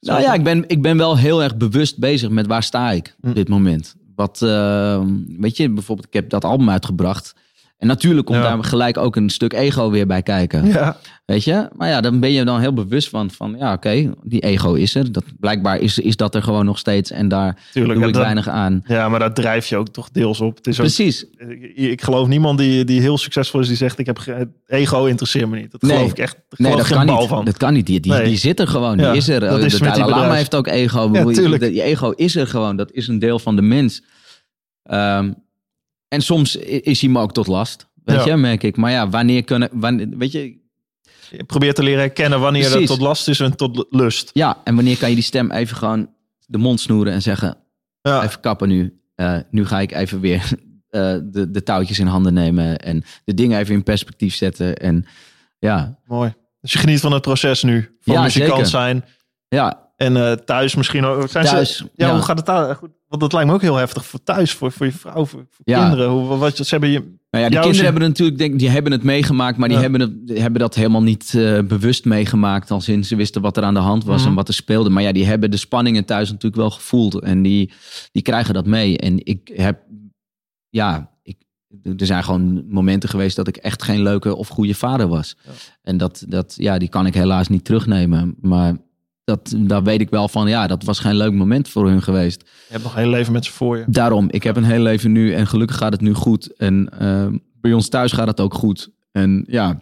Nou ja, ik ben, ik ben wel heel erg bewust bezig met waar sta ik Hm. op dit moment. Wat, eh, weet je, bijvoorbeeld, ik heb dat album uitgebracht. En natuurlijk komt Ja. daar gelijk ook een stuk ego weer bij kijken. Ja, Weet je? Maar ja, dan ben je dan heel bewust van, van ja, oké, die ego is er. Dat, blijkbaar is, is dat er gewoon nog steeds en daar tuurlijk. doe ik dat- weinig aan. ja, maar daar drijf je ook toch deels op. Het is ook, Precies. ik, ik geloof niemand die, die heel succesvol is, die zegt, ik heb ego interesseert me niet. Dat Nee. geloof ik echt. Daar Nee, geloof dat kan bal niet. van. Dat kan niet. Die, die, Nee. die zit er gewoon. Ja, die is er. dat de is met die Dalai Lama heeft ook ego. Ja, bedoel, die ego is er gewoon. Dat is een deel van de mens. Ehm, en soms is hij me ook tot last. Weet Ja. je, merk ik. Maar ja, wanneer kunnen... Wanneer, weet je, Je probeert te leren herkennen wanneer Precies. het tot last is en tot lust. ja, en wanneer kan je die stem even gewoon de mond snoeren en zeggen... Ja, even kappen nu. Eh, nu ga ik even weer [LAUGHS] eh, de, de touwtjes in handen nemen en de dingen even in perspectief zetten. En ja, mooi. Dus je geniet van het proces nu. Van Ja, muzikant zeker. zijn. ja En eh, thuis misschien ook. Zijn ze- thuis. ja, ja. hoe gaat het daar? Goed, want dat lijkt me ook heel heftig voor thuis, voor, voor je vrouw, voor, voor Ja. kinderen. Hoe, wat, ze hebben je, Nou ja, die kinderen zin- hebben natuurlijk, denk, die hebben het meegemaakt, maar die, Ja. hebben, het, hebben dat helemaal niet eh, bewust meegemaakt. Als in ze wisten wat er aan de hand was Mhm. en wat er speelde. Maar ja, die hebben de spanningen thuis natuurlijk wel gevoeld. En die, die krijgen dat mee. En ik heb, ja, ik, er zijn gewoon momenten geweest dat ik echt geen leuke of goede vader was. En dat, dat, ja, die kan ik helaas niet terugnemen. Maar dat, daar weet ik wel van, ja, dat was geen leuk moment voor hun geweest. je hebt nog een heel leven met ze voor je. Daarom, ik heb een heel leven nu en gelukkig gaat het nu goed. En eh, bij ons thuis gaat het ook goed. En ja,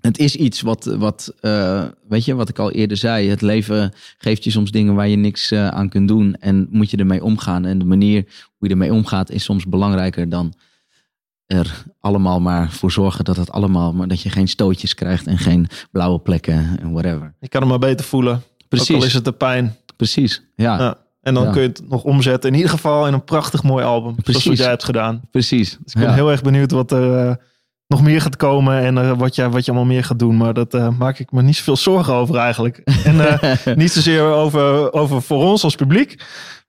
het is iets wat, wat eh, weet je, wat ik al eerder zei. Het leven geeft je soms dingen waar je niks eh, aan kunt doen. En moet je ermee omgaan. En de manier hoe je ermee omgaat is soms belangrijker dan er allemaal maar voor zorgen dat het allemaal, maar dat je geen stootjes krijgt en geen blauwe plekken en whatever. Je kan hem maar beter voelen. Ook al is Precies, het de pijn. precies. Ja, Ja. En dan Ja. kun je het nog omzetten. In ieder geval in een prachtig mooi album. Zoals Precies. wat jij hebt gedaan. precies. Dus ik ben Ja. heel erg benieuwd wat er eh, nog meer gaat komen en eh, wat, je, wat je allemaal meer gaat doen. Maar dat eh, maak ik me niet zoveel zorgen over eigenlijk. [LAUGHS] En niet zozeer over, over voor ons als publiek,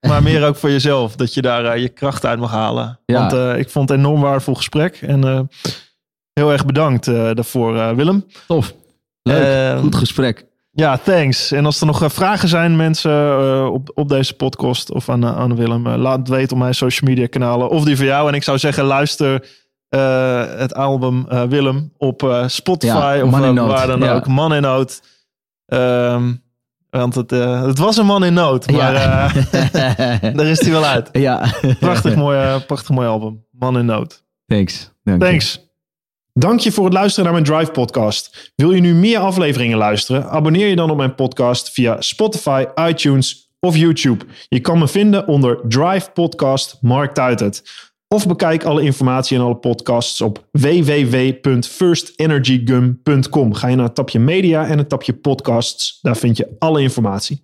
maar meer ook voor jezelf. Dat je daar je kracht uit mag halen. Ja. Want ik vond het een enorm waardevol gesprek. En heel erg bedankt daarvoor, Willem. Tof. Leuk. Eh, Goed gesprek. Ja, thanks. En als er nog eh, vragen zijn, mensen, eh, op, op deze podcast of aan, eh, aan Willem, laat het weten op mijn social media kanalen of die van jou. En ik zou zeggen, luister het album Willem op Spotify Ja, of waar dan Ja. ook. Man in nood. Ehm, want het, het was een man in nood, maar Ja. [LAUGHS] daar is hij wel uit. ja. Prachtig mooi, prachtig mooi album. Man in nood. Thanks. Dank je. Thanks. Dank je voor het luisteren naar mijn Drive podcast. Wil je nu meer afleveringen luisteren? Abonneer je dan op mijn podcast via Spotify, iTunes of YouTube. Je kan me vinden onder Drive Podcast Mark Tuitert. Of bekijk alle informatie en alle podcasts op www.firstenergygum.com. Ga je naar het tapje media en het tapje podcasts. Daar vind je alle informatie.